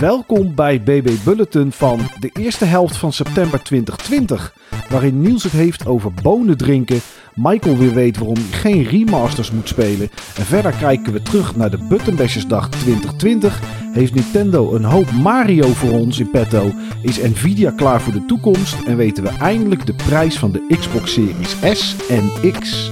Welkom bij BB Bulletin van de eerste helft van september 2020. Waarin Niels het heeft over bonen drinken. Michael weer weet waarom hij geen remasters moet spelen. En verder kijken we terug naar de Buttonbashers-dag 2020. Heeft Nintendo een hoop Mario voor ons in petto? Is Nvidia klaar voor de toekomst? En weten we eindelijk de prijs van de Xbox Series S en X?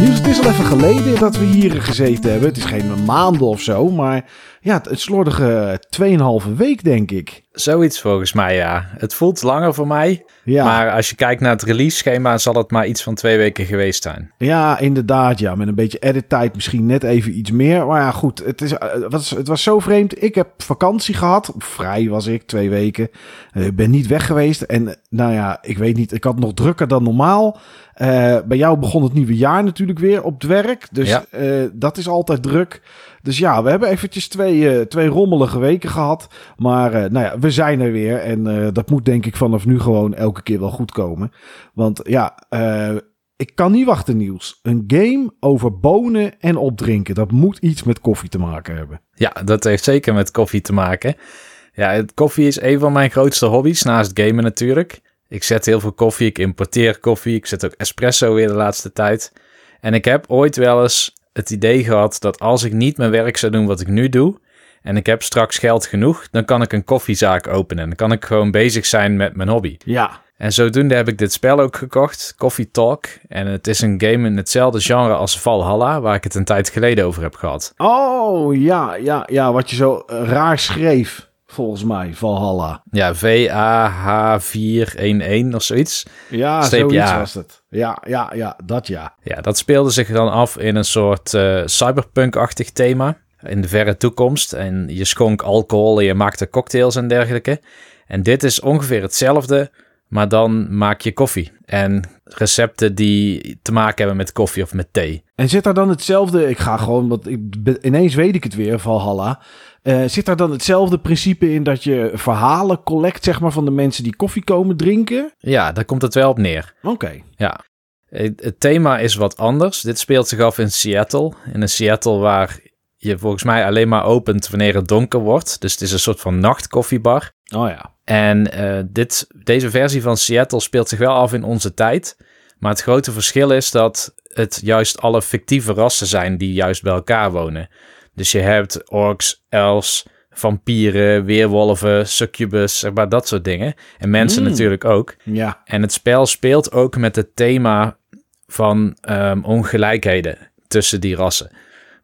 Niels, het is al even geleden dat we hier gezeten hebben. Het is geen maanden of zo, maar ja, het, het slordige 2,5 week, denk ik. Zoiets volgens mij, ja. Het voelt langer voor mij. Ja. Maar als je kijkt naar het release-schema, zal het maar iets van twee weken geweest zijn. Ja, inderdaad. Ja, met een beetje edit-tijd misschien net even iets meer. Maar ja, goed. Het, is, eh, het, was, het was zo vreemd. Ik heb vakantie gehad. Vrij was ik, twee weken. Eh, Ik ben niet weg geweest. En eh, nou ja, ik weet niet. Ik had nog drukker dan normaal. Eh, bij jou begon het nieuwe jaar natuurlijk weer op het werk. Dus Ja. eh, dat is altijd druk. Dus ja, we hebben eventjes twee, eh, twee rommelige weken gehad. Maar eh, nou ja, we zijn er weer. En eh, dat moet denk ik vanaf nu gewoon elke keer wel goed komen. Want ja, eh, ik kan niet wachten, Niels. Een game over bonen en opdrinken. Dat moet iets met koffie te maken hebben. Ja, dat heeft zeker met koffie te maken. Ja, koffie is een van mijn grootste hobby's, naast gamen natuurlijk. Ik zet heel veel koffie, ik importeer koffie, ik zet ook espresso weer de laatste tijd. En ik heb ooit wel eens het idee gehad dat als ik niet mijn werk zou doen wat ik nu doe, en ik heb straks geld genoeg, dan kan ik een koffiezaak openen. Dan kan ik gewoon bezig zijn met mijn hobby. Ja, En zodoende heb ik dit spel ook gekocht, Coffee Talk. En het is een game in hetzelfde genre als Valhalla, waar ik het een tijd geleden over heb gehad. Oh, ja, ja, ja. Wat je zo eh, raar schreef, volgens mij, Valhalla. Ja, VAH411 of zoiets. Ja, zoiets ja. was het. Ja, ja, ja, dat ja. Ja, dat speelde zich dan af in een soort eh, cyberpunk-achtig thema. In de verre toekomst. En je schonk alcohol en je maakte cocktails en dergelijke. En dit is ongeveer hetzelfde, maar dan maak je koffie. En recepten die te maken hebben met koffie of met thee. En zit daar dan hetzelfde... Ik ga gewoon, want ik, ineens weet ik het weer, Valhalla. Eh, zit daar dan hetzelfde principe in dat je verhalen collect, zeg maar, van de mensen die koffie komen drinken? Ja, daar komt het wel op neer. Oké. Ja. Het thema is wat anders. Dit speelt zich af in Seattle. In een Seattle waar je volgens mij alleen maar opent wanneer het donker wordt. Dus het is een soort van nachtkoffiebar. Oh ja. En eh, dit, deze versie van Seattle speelt zich wel af in onze tijd. Maar het grote verschil is dat het juist alle fictieve rassen zijn die juist bij elkaar wonen. Dus je hebt orks, elves, vampieren, weerwolven, succubus, zeg maar dat soort dingen. En mensen Mm. natuurlijk ook. Ja. En het spel speelt ook met het thema van ehm, ongelijkheden tussen die rassen.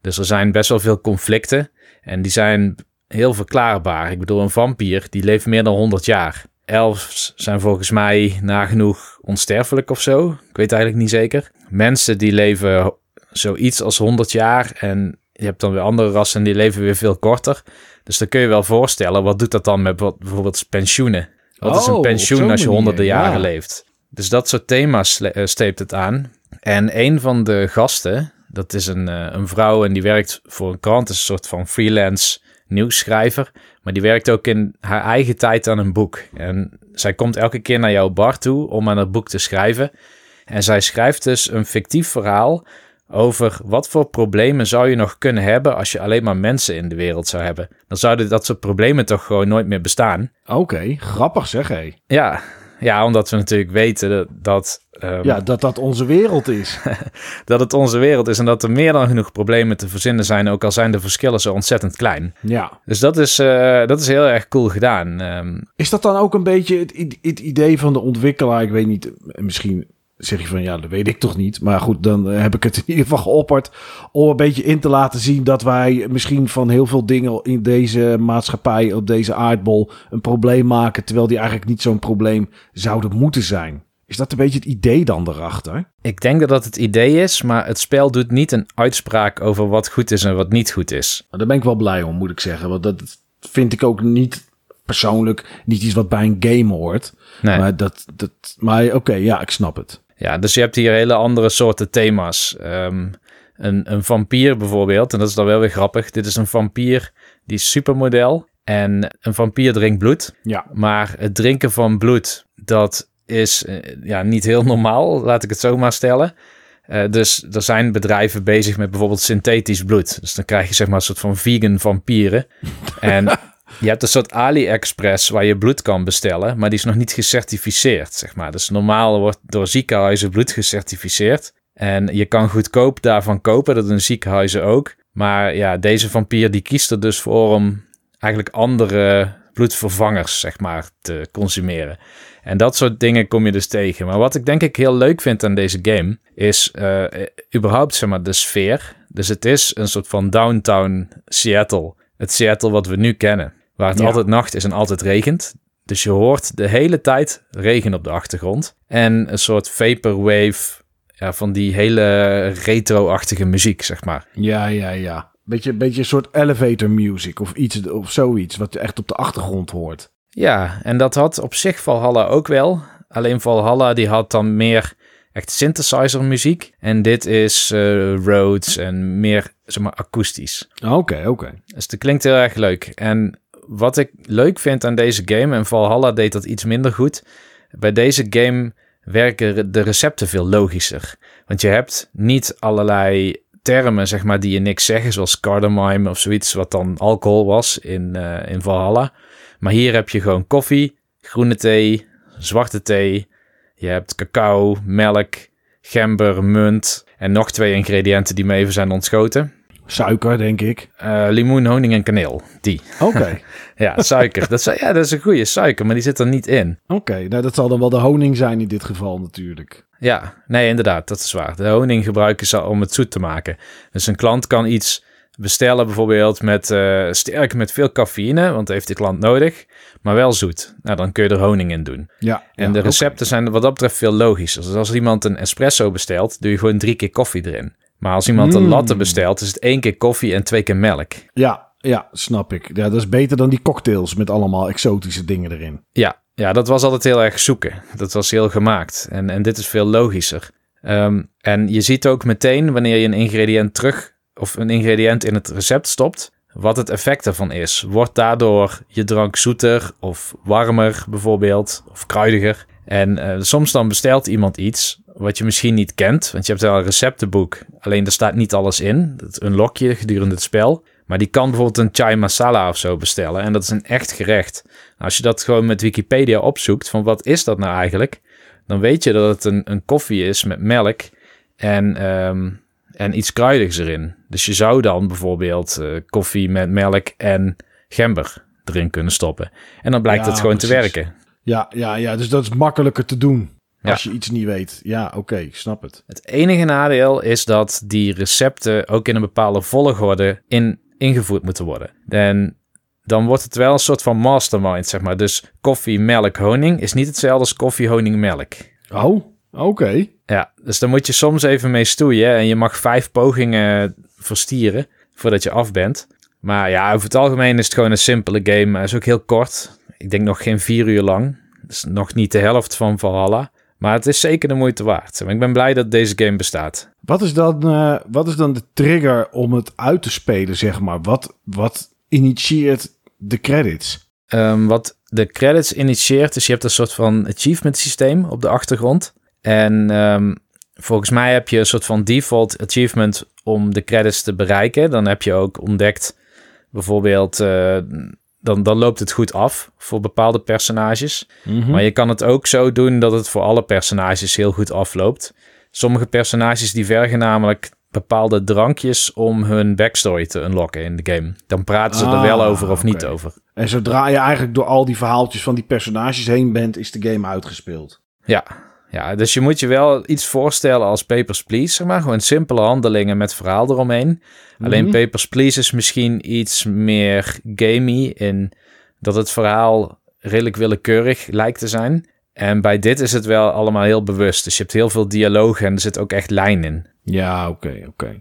Dus er zijn best wel veel conflicten en die zijn heel verklaarbaar. Ik bedoel, een vampier die leeft meer dan 100 jaar. Elves zijn volgens mij nagenoeg onsterfelijk of zo. Ik weet eigenlijk niet zeker. Mensen die leven zoiets als 100 jaar en je hebt dan weer andere rassen die leven weer veel korter. Dus dan kun je wel voorstellen, wat doet dat dan met wat, bijvoorbeeld pensioenen? Wat is Oh, een op pensioen als je honderden jaren ja. leeft? Dus dat soort thema's eh, steept het aan. En een van de gasten, dat is een, eh, een vrouw en die werkt voor een krant, is een soort van freelance nieuwsschrijver. Maar die werkt ook in haar eigen tijd aan een boek. En zij komt elke keer naar jouw bar toe om aan het boek te schrijven. En zij schrijft dus een fictief verhaal over wat voor problemen zou je nog kunnen hebben als je alleen maar mensen in de wereld zou hebben. Dan zouden dat soort problemen toch gewoon nooit meer bestaan. Oké, grappig zeg hé. Ja, ja omdat we natuurlijk weten dat, dat, ehm, Ja, dat dat onze wereld is. dat het onze wereld is en dat er meer dan genoeg problemen te verzinnen zijn, ook al zijn de verschillen zo ontzettend klein. ja. Dus dat is, eh, dat is heel erg cool gedaan. Ehm, Is dat dan ook een beetje het, het idee van de ontwikkelaar? Ik weet niet, misschien zeg je van ja, dat weet ik toch niet. Maar goed, dan eh, heb ik het in ieder geval geopperd om een beetje in te laten zien dat wij misschien van heel veel dingen in deze maatschappij, op deze aardbol, een probleem maken, terwijl die eigenlijk niet zo'n probleem zouden moeten zijn. Is dat een beetje het idee dan erachter? ik denk dat dat het idee is, maar het spel doet niet een uitspraak over wat goed is en wat niet goed is. Nou, Daar ben ik wel blij om, moet ik zeggen. Want dat vind ik ook niet persoonlijk niet iets wat bij een game hoort. Nee. Maar, dat, dat, maar oké, ja, ik snap het. Ja, dus je hebt hier hele andere soorten thema's. Ehm, een, een vampier bijvoorbeeld, en dat is dan wel weer grappig. Dit is een vampier die is supermodel. En een vampier drinkt bloed. Ja. Maar het drinken van bloed, dat is eh, ja, niet heel normaal, laat ik het zo maar stellen. Eh, dus er zijn bedrijven bezig met bijvoorbeeld synthetisch bloed. Dus dan krijg je zeg maar een soort van vegan vampieren. en je hebt een soort AliExpress waar je bloed kan bestellen, maar die is nog niet gecertificeerd, zeg maar. Dus normaal wordt door ziekenhuizen bloed gecertificeerd. En je kan goedkoop daarvan kopen, dat doen ziekenhuizen ook. Maar ja, deze vampier die kiest er dus voor om eigenlijk andere bloedvervangers, zeg maar, te consumeren. En dat soort dingen kom je dus tegen. Maar wat ik denk ik heel leuk vind aan deze game, is uh, überhaupt zeg maar de sfeer. Dus het is een soort van downtown Seattle. Het Seattle wat we nu kennen. Waar het altijd nacht is en altijd regent. Dus je hoort de hele tijd regen op de achtergrond. En een soort vaporwave ja, van die hele retro-achtige muziek, zeg maar. Ja, ja, ja. Beetje, beetje een soort elevator music of iets of zoiets wat je echt op de achtergrond hoort. Ja, en dat had op zich Valhalla ook wel. Alleen Valhalla die had dan meer echt synthesizer muziek. En dit is uh, Rhodes en meer zeg maar akoestisch. Oké, oké. Dus het klinkt heel erg leuk. En wat ik leuk vind aan deze game, en Valhalla deed dat iets minder goed. Bij deze game werken de recepten veel logischer. Want je hebt niet allerlei termen, zeg maar, die je niks zeggen, zoals cardamom of zoiets, wat dan alcohol was in, uh, in Valhalla. Maar hier heb je gewoon koffie, groene thee, zwarte thee. Je hebt cacao, melk, gember, munt en nog twee ingrediënten die me even zijn ontschoten. Suiker, denk ik. Uh, limoen, honing en kaneel. Die. Oké. ja, suiker. Dat is, ja, dat is een goede suiker, maar die zit er niet in. Oké, nou dat zal dan wel de honing zijn in dit geval natuurlijk. Ja, nee, inderdaad, dat is waar. De honing gebruiken ze om het zoet te maken. Dus een klant kan iets bestellen bijvoorbeeld met uh, sterk met veel cafeïne, want dat heeft de klant nodig, maar wel zoet. Nou, dan kun je er honing in doen. Ja, en de recepten zijn wat dat betreft veel logischer. Dus als iemand een espresso bestelt, doe je gewoon drie keer koffie erin. Maar als iemand een latte hmm. bestelt, is het één keer koffie en twee keer melk. Ja, ja, snap ik. Ja, dat is beter dan die cocktails met allemaal exotische dingen erin. Ja, ja dat was altijd heel erg zoeken. Dat was heel gemaakt. En, en dit is veel logischer. Ehm, en je ziet ook meteen wanneer je een ingrediënt terug of een ingrediënt in het recept stopt, wat het effect ervan is. Wordt daardoor je drank zoeter of warmer bijvoorbeeld, of kruidiger? En uh, soms dan bestelt iemand iets wat je misschien niet kent, want je hebt wel een receptenboek, alleen er staat niet alles in. Dat unlock gedurende het spel. Maar die kan bijvoorbeeld een chai masala of zo bestellen en dat is een echt gerecht. Als je dat gewoon met Wikipedia opzoekt, van wat is dat nou eigenlijk? Dan weet je dat het een, een koffie is met melk en um, en iets kruidigs erin. Dus je zou dan bijvoorbeeld uh, koffie met melk en gember erin kunnen stoppen. En dan blijkt het gewoon te werken. Ja, ja, ja, dus dat is makkelijker te doen. Als je iets niet weet. Ja, oké, ik snap het. Het enige nadeel is dat die recepten ook in een bepaalde volgorde in, ingevoerd moeten worden. En dan wordt het wel een soort van mastermind, zeg maar. Dus koffie, melk, honing is niet hetzelfde als koffie, honing, melk. Oh, oké. Ja, dus dan moet je soms even mee stoeien. En je mag vijf pogingen verstieren voordat je af bent. Maar ja, over het algemeen is het gewoon een simpele game. Hij is ook heel kort. Ik denk nog geen vier uur lang. Dus nog niet de helft van Valhalla. Maar het is zeker de moeite waard. ik ben blij dat deze game bestaat. Wat is dan, uh, wat is dan de trigger om het uit te spelen, zeg maar? Wat, wat initieert de credits? Um, wat de credits initieert, is je hebt een soort van achievement systeem op de achtergrond. En um, volgens mij heb je een soort van default achievement om de credits te bereiken. Dan heb je ook ontdekt, bijvoorbeeld, uh, dan, dan loopt het goed af voor bepaalde personages. Mhm. Maar je kan het ook zo doen dat het voor alle personages heel goed afloopt. Sommige personages die vergen namelijk bepaalde drankjes om hun backstory te unlocken in de game. Dan praten ze er wel ah, over of niet over. En zodra je eigenlijk door al die verhaaltjes van die personages heen bent, is de game uitgespeeld. Ja, ja, dus je moet je wel iets voorstellen als Papers, Please, zeg maar. Gewoon simpele handelingen met verhaal eromheen. Alleen mhm. Papers, Please is misschien iets meer gamey in dat het verhaal redelijk willekeurig lijkt te zijn. En bij dit is het wel allemaal heel bewust. Dus je hebt heel veel dialoog en er zit ook echt lijn in. Ja, oké, oké.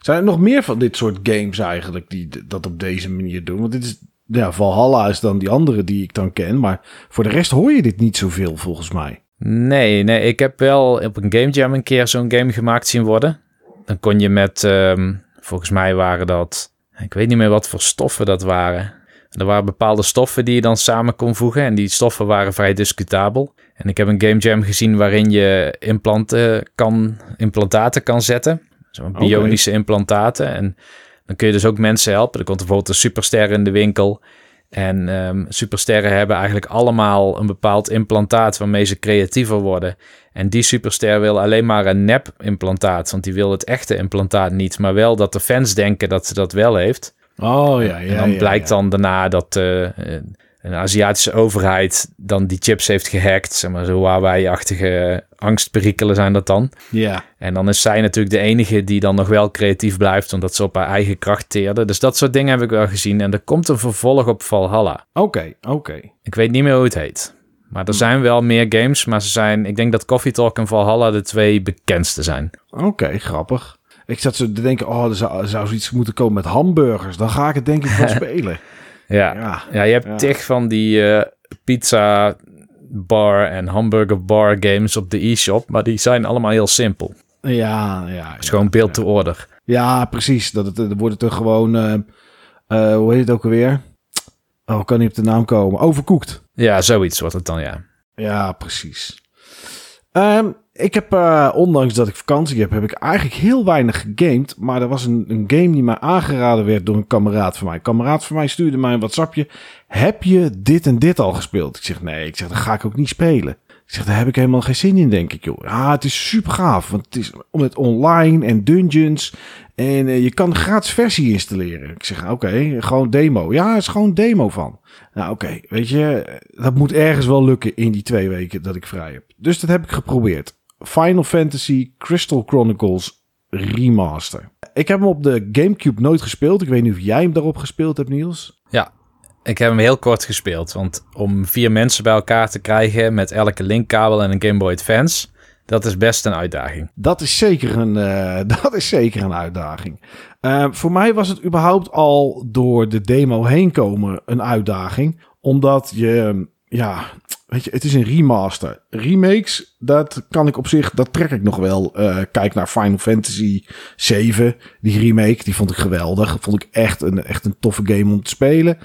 Zijn er nog meer van dit soort games eigenlijk die dat op deze manier doen? Want dit is, ja, Valhalla is dan die andere die ik dan ken. Maar voor de rest hoor je dit niet zoveel volgens mij. Nee, nee, ik heb wel op een Game Jam een keer zo'n game gemaakt zien worden. Dan kon je met, ehm, volgens mij waren dat, ik weet niet meer wat voor stoffen dat waren. Er waren bepaalde stoffen die je dan samen kon voegen en die stoffen waren vrij discutabel. En ik heb een game jam gezien waarin je implanten kan, implantaten kan zetten. Zo'n bionische implantaten. En dan kun je dus ook mensen helpen. Er komt bijvoorbeeld een superster in de winkel. En um, supersterren hebben eigenlijk allemaal een bepaald implantaat waarmee ze creatiever worden. En die superster wil alleen maar een nep-implantaat, want die wil het echte implantaat niet. Maar wel dat de fans denken dat ze dat wel heeft. Oh ja, ja. En dan blijkt dan daarna dat uh, een Aziatische overheid dan die chips heeft gehackt. Zeg maar, zo Huawei-achtige angstperikelen zijn dat dan. Ja. En dan is zij natuurlijk de enige die dan nog wel creatief blijft, omdat ze op haar eigen kracht teerde. Dus dat soort dingen heb ik wel gezien. En er komt een vervolg op Valhalla. Oké, oké. Ik weet niet meer hoe het heet. Maar er zijn wel meer games, maar ze zijn... Ik denk dat Coffee Talk en Valhalla de twee bekendste zijn. Oké, grappig. Ik zat zo te denken, oh, er zou, er zou zoiets moeten komen met hamburgers. Dan ga ik het denk ik wel spelen. Ja. ja, ja, je hebt ja. van die uh, pizza bar en hamburger bar games op de e-shop, maar die zijn allemaal heel simpel. Ja, ja. Het is gewoon beeld to order. Ja, precies. Dat het, wordt het er gewoon, uh, uh, hoe heet het ook alweer? Oh, kan niet op de naam komen. Overkoekt. Ja, zoiets wordt het dan, ja. Ja, precies. Um, ik heb, uh, ondanks dat ik vakantie heb, heb ik eigenlijk heel weinig gegamed. Maar er was een, een game die mij aangeraden werd door een kameraad van mij. Een kameraad van mij stuurde mij een WhatsAppje. Heb je dit en dit al gespeeld? Ik zeg nee, ik zeg, dan ga ik ook niet spelen. Ik zeg, daar heb ik helemaal geen zin in, denk ik, joh. Ja, het is super gaaf, want het is om het online en dungeons. En uh, je kan een gratis versie installeren. Ik zeg, oké, gewoon demo. Ja, is gewoon demo van. Nou, oké, weet je, dat moet ergens wel lukken in die twee weken dat ik vrij heb. Dus dat heb ik geprobeerd. Final Fantasy Crystal Chronicles Remaster. Ik heb hem op de GameCube nooit gespeeld. Ik weet niet of jij hem daarop gespeeld hebt, Niels. Ja, ik heb hem heel kort gespeeld. Want om vier mensen bij elkaar te krijgen met elke linkkabel en een Game Boy Advance... Dat is best een uitdaging. Dat is zeker een, uh, dat is zeker een uitdaging. Uh, voor mij was het überhaupt al door de demo heen komen een uitdaging. Omdat je, ja, weet je, het is een remaster. Remakes, dat kan ik op zich, dat trek ik nog wel. Uh, kijk naar Final Fantasy 7, die remake, die vond ik geweldig. Vond ik echt een, echt een toffe game om te spelen.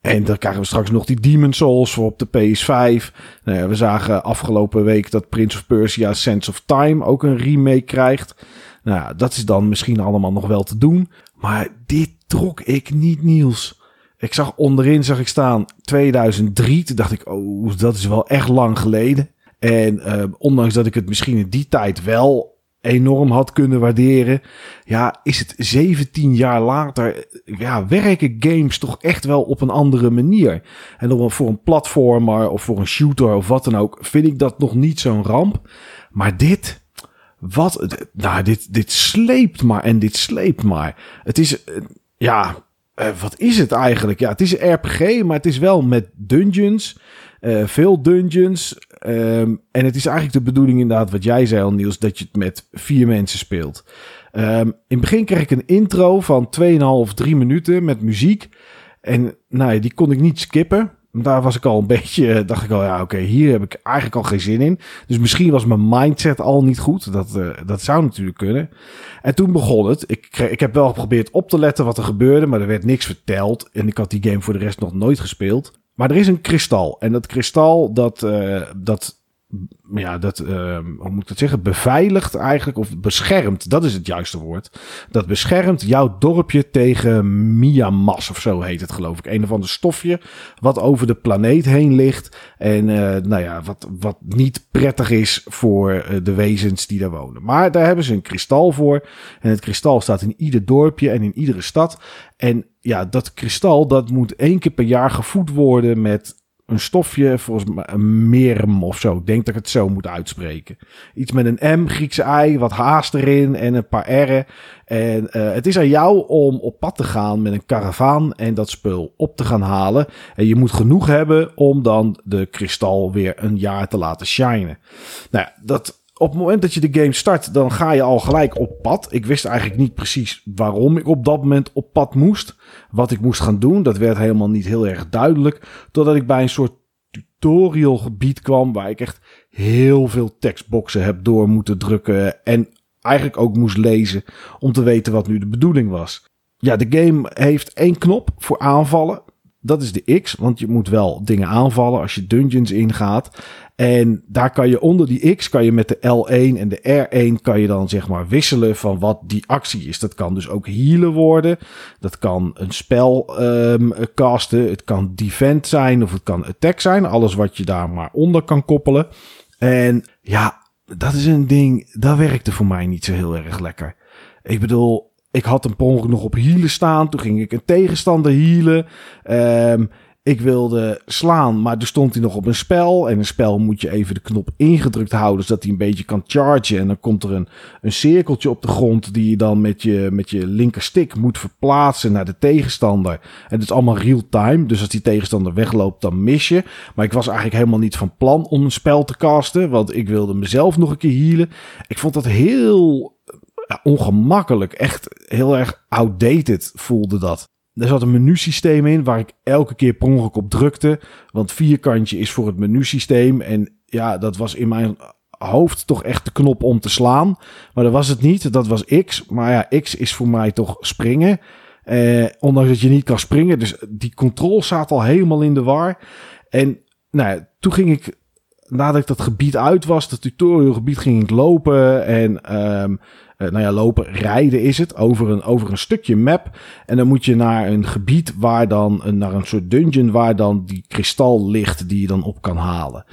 En dan krijgen we straks nog die Demon Souls voor op de PS5. Nou ja, we zagen afgelopen week dat Prince of Persia Sense of Time ook een remake krijgt. Nou dat is dan misschien allemaal nog wel te doen. Maar dit trok ik niet, Niels. Ik zag onderin zag ik staan 2003. Toen dacht ik, oh, dat is wel echt lang geleden. En uh, ondanks dat ik het misschien in die tijd wel enorm had kunnen waarderen. Ja, is het 17 jaar later. Ja, werken games toch echt wel op een andere manier. En dan voor een platformer of voor een shooter of wat dan ook. Vind ik dat nog niet zo'n ramp. Maar dit. Wat. Nou, dit, dit sleept maar en dit sleept maar. Het is. Ja. Wat is het eigenlijk? Ja, het is een RPG, maar het is wel met dungeons. Uh, veel dungeons. Um, en het is eigenlijk de bedoeling inderdaad wat jij zei al Niels, dat je het met vier mensen speelt. Um, in het begin kreeg ik een intro van 2,5, 3 minuten met muziek. En nou ja, die kon ik niet skippen. Daar was ik al een beetje, dacht ik al, ja oké, hier heb ik eigenlijk al geen zin in. Dus misschien was mijn mindset al niet goed. Dat, uh, dat zou natuurlijk kunnen. En toen begon het. Ik, ik heb wel geprobeerd op te letten wat er gebeurde, maar er werd niks verteld. En ik had die game voor de rest nog nooit gespeeld. Maar er is een kristal. En dat kristal, dat, uh, dat ja, dat, uh, hoe moet ik dat zeggen? Beveiligt eigenlijk, of beschermt, dat is het juiste woord. Dat beschermt jouw dorpje tegen Miamas of zo heet het, geloof ik. Een of ander stofje wat over de planeet heen ligt. En uh, nou ja, wat, wat niet prettig is voor uh, de wezens die daar wonen. Maar daar hebben ze een kristal voor. En het kristal staat in ieder dorpje en in iedere stad. En ja, dat kristal, dat moet één keer per jaar gevoed worden met een stofje, volgens mij een merum of zo. Ik denk dat ik het zo moet uitspreken. Iets met een M, Griekse ei, wat haast erin en een paar R'en. En uh, het is aan jou om op pad te gaan met een karavaan en dat spul op te gaan halen. En je moet genoeg hebben om dan de kristal weer een jaar te laten shinen. Nou dat op het moment dat je de game start, dan ga je al gelijk op pad. Ik wist eigenlijk niet precies waarom ik op dat moment op pad moest. Wat ik moest gaan doen, dat werd helemaal niet heel erg duidelijk. Totdat ik bij een soort tutorial gebied kwam waar ik echt heel veel tekstboxen heb door moeten drukken. En eigenlijk ook moest lezen om te weten wat nu de bedoeling was. Ja, de game heeft één knop voor aanvallen. Dat is de X, want je moet wel dingen aanvallen als je dungeons ingaat. En daar kan je onder die X, kan je met de L1 en de R1 kan je dan zeg maar wisselen van wat die actie is. Dat kan dus ook healen worden. Dat kan een spel um, casten. Het kan defend zijn of het kan attack zijn. Alles wat je daar maar onder kan koppelen. En ja, dat is een ding, dat werkte voor mij niet zo heel erg lekker. Ik bedoel, ik had een per nog op hielen staan. Toen ging ik een tegenstander hielen. Um, ik wilde slaan, maar er stond hij nog op een spel. En een spel moet je even de knop ingedrukt houden, zodat hij een beetje kan chargen. En dan komt er een, een cirkeltje op de grond die je dan met je, met je linkerstick moet verplaatsen naar de tegenstander. En het is allemaal real time, dus als die tegenstander wegloopt, dan mis je. Maar ik was eigenlijk helemaal niet van plan om een spel te casten, want ik wilde mezelf nog een keer healen. Ik vond dat heel ongemakkelijk, echt heel erg outdated voelde dat. Er zat een menusysteem in waar ik elke keer per ongeluk op drukte. Want vierkantje is voor het menusysteem. En ja, dat was in mijn hoofd toch echt de knop om te slaan. Maar dat was het niet. Dat was X. Maar ja, X is voor mij toch springen. Eh, ondanks dat je niet kan springen. Dus die controle staat al helemaal in de war. En nou toen ging ik, nadat ik dat gebied uit was, dat tutorialgebied, ging ik lopen. En um, uh, nou ja, lopen, rijden is het, over een, over een stukje map. En dan moet je naar een gebied waar dan, naar een soort dungeon waar dan die kristal ligt die je dan op kan halen.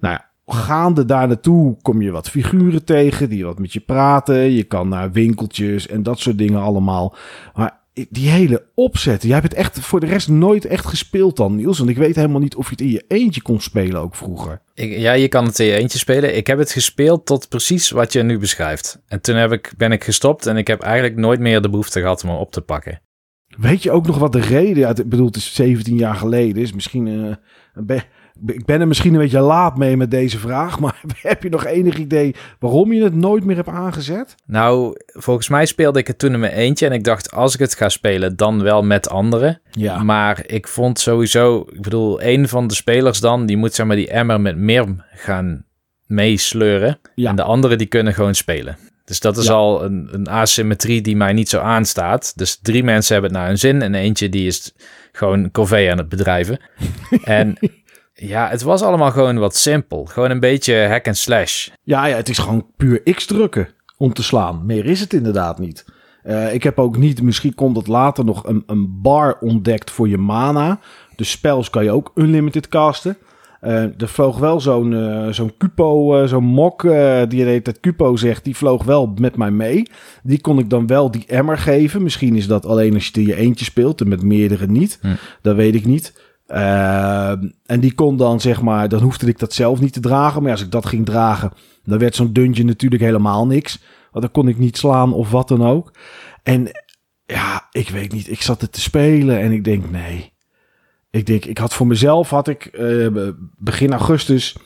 Nou ja, gaande daar naartoe kom je wat figuren tegen die wat met je praten. Je kan naar winkeltjes en dat soort dingen allemaal. Maar die hele opzet. Jij hebt het echt voor de rest nooit echt gespeeld dan, Niels. Want ik weet helemaal niet of je het in je eentje kon spelen ook vroeger. Ik, ja, je kan het in je eentje spelen. Ik heb het gespeeld tot precies wat je nu beschrijft. En toen heb ik, ben ik gestopt en ik heb eigenlijk nooit meer de behoefte gehad om hem op te pakken. Weet je ook nog wat de reden... Ja, ik bedoel, het is 17 jaar geleden. Is misschien uh, een, ik ben er misschien een beetje laat mee met deze vraag, maar heb je nog enig idee waarom je het nooit meer hebt aangezet? Nou, volgens mij speelde ik het toen in mijn eentje en ik dacht, als ik het ga spelen, dan wel met anderen. Ja. Maar ik vond sowieso, ik bedoel, een van de spelers dan, die moet zeg maar die emmer met Mirm gaan meesleuren. Ja. En de anderen die kunnen gewoon spelen. Dus dat is al een, een asymmetrie die mij niet zo aanstaat. Dus drie mensen hebben het naar hun zin en eentje die is gewoon corvée aan het bedrijven. en ja, het was allemaal gewoon wat simpel. Gewoon een beetje hack and slash. Ja, ja het is gewoon puur X drukken om te slaan. Meer is het inderdaad niet. Uh, ik heb ook niet, misschien komt het later nog, een, een bar ontdekt voor je mana. Dus spels kan je ook unlimited casten. Uh, er vloog wel zo'n uh, zo'n Cupo, zo'n mok, die heet het Cupo zegt, die vloog wel met mij mee. Die kon ik dan wel die emmer geven. Misschien is dat alleen als je in je eentje speelt en met meerdere niet. Hm. Dat weet ik niet. Uh, en die kon dan, zeg maar, dan hoefde ik dat zelf niet te dragen. Maar als ik dat ging dragen, dan werd zo'n dungeon natuurlijk helemaal niks. Want dan kon ik niet slaan of wat dan ook. En ja, ik weet niet. Ik zat het te spelen en ik denk, nee. Ik denk, ik had voor mezelf, had ik uh, begin augustus,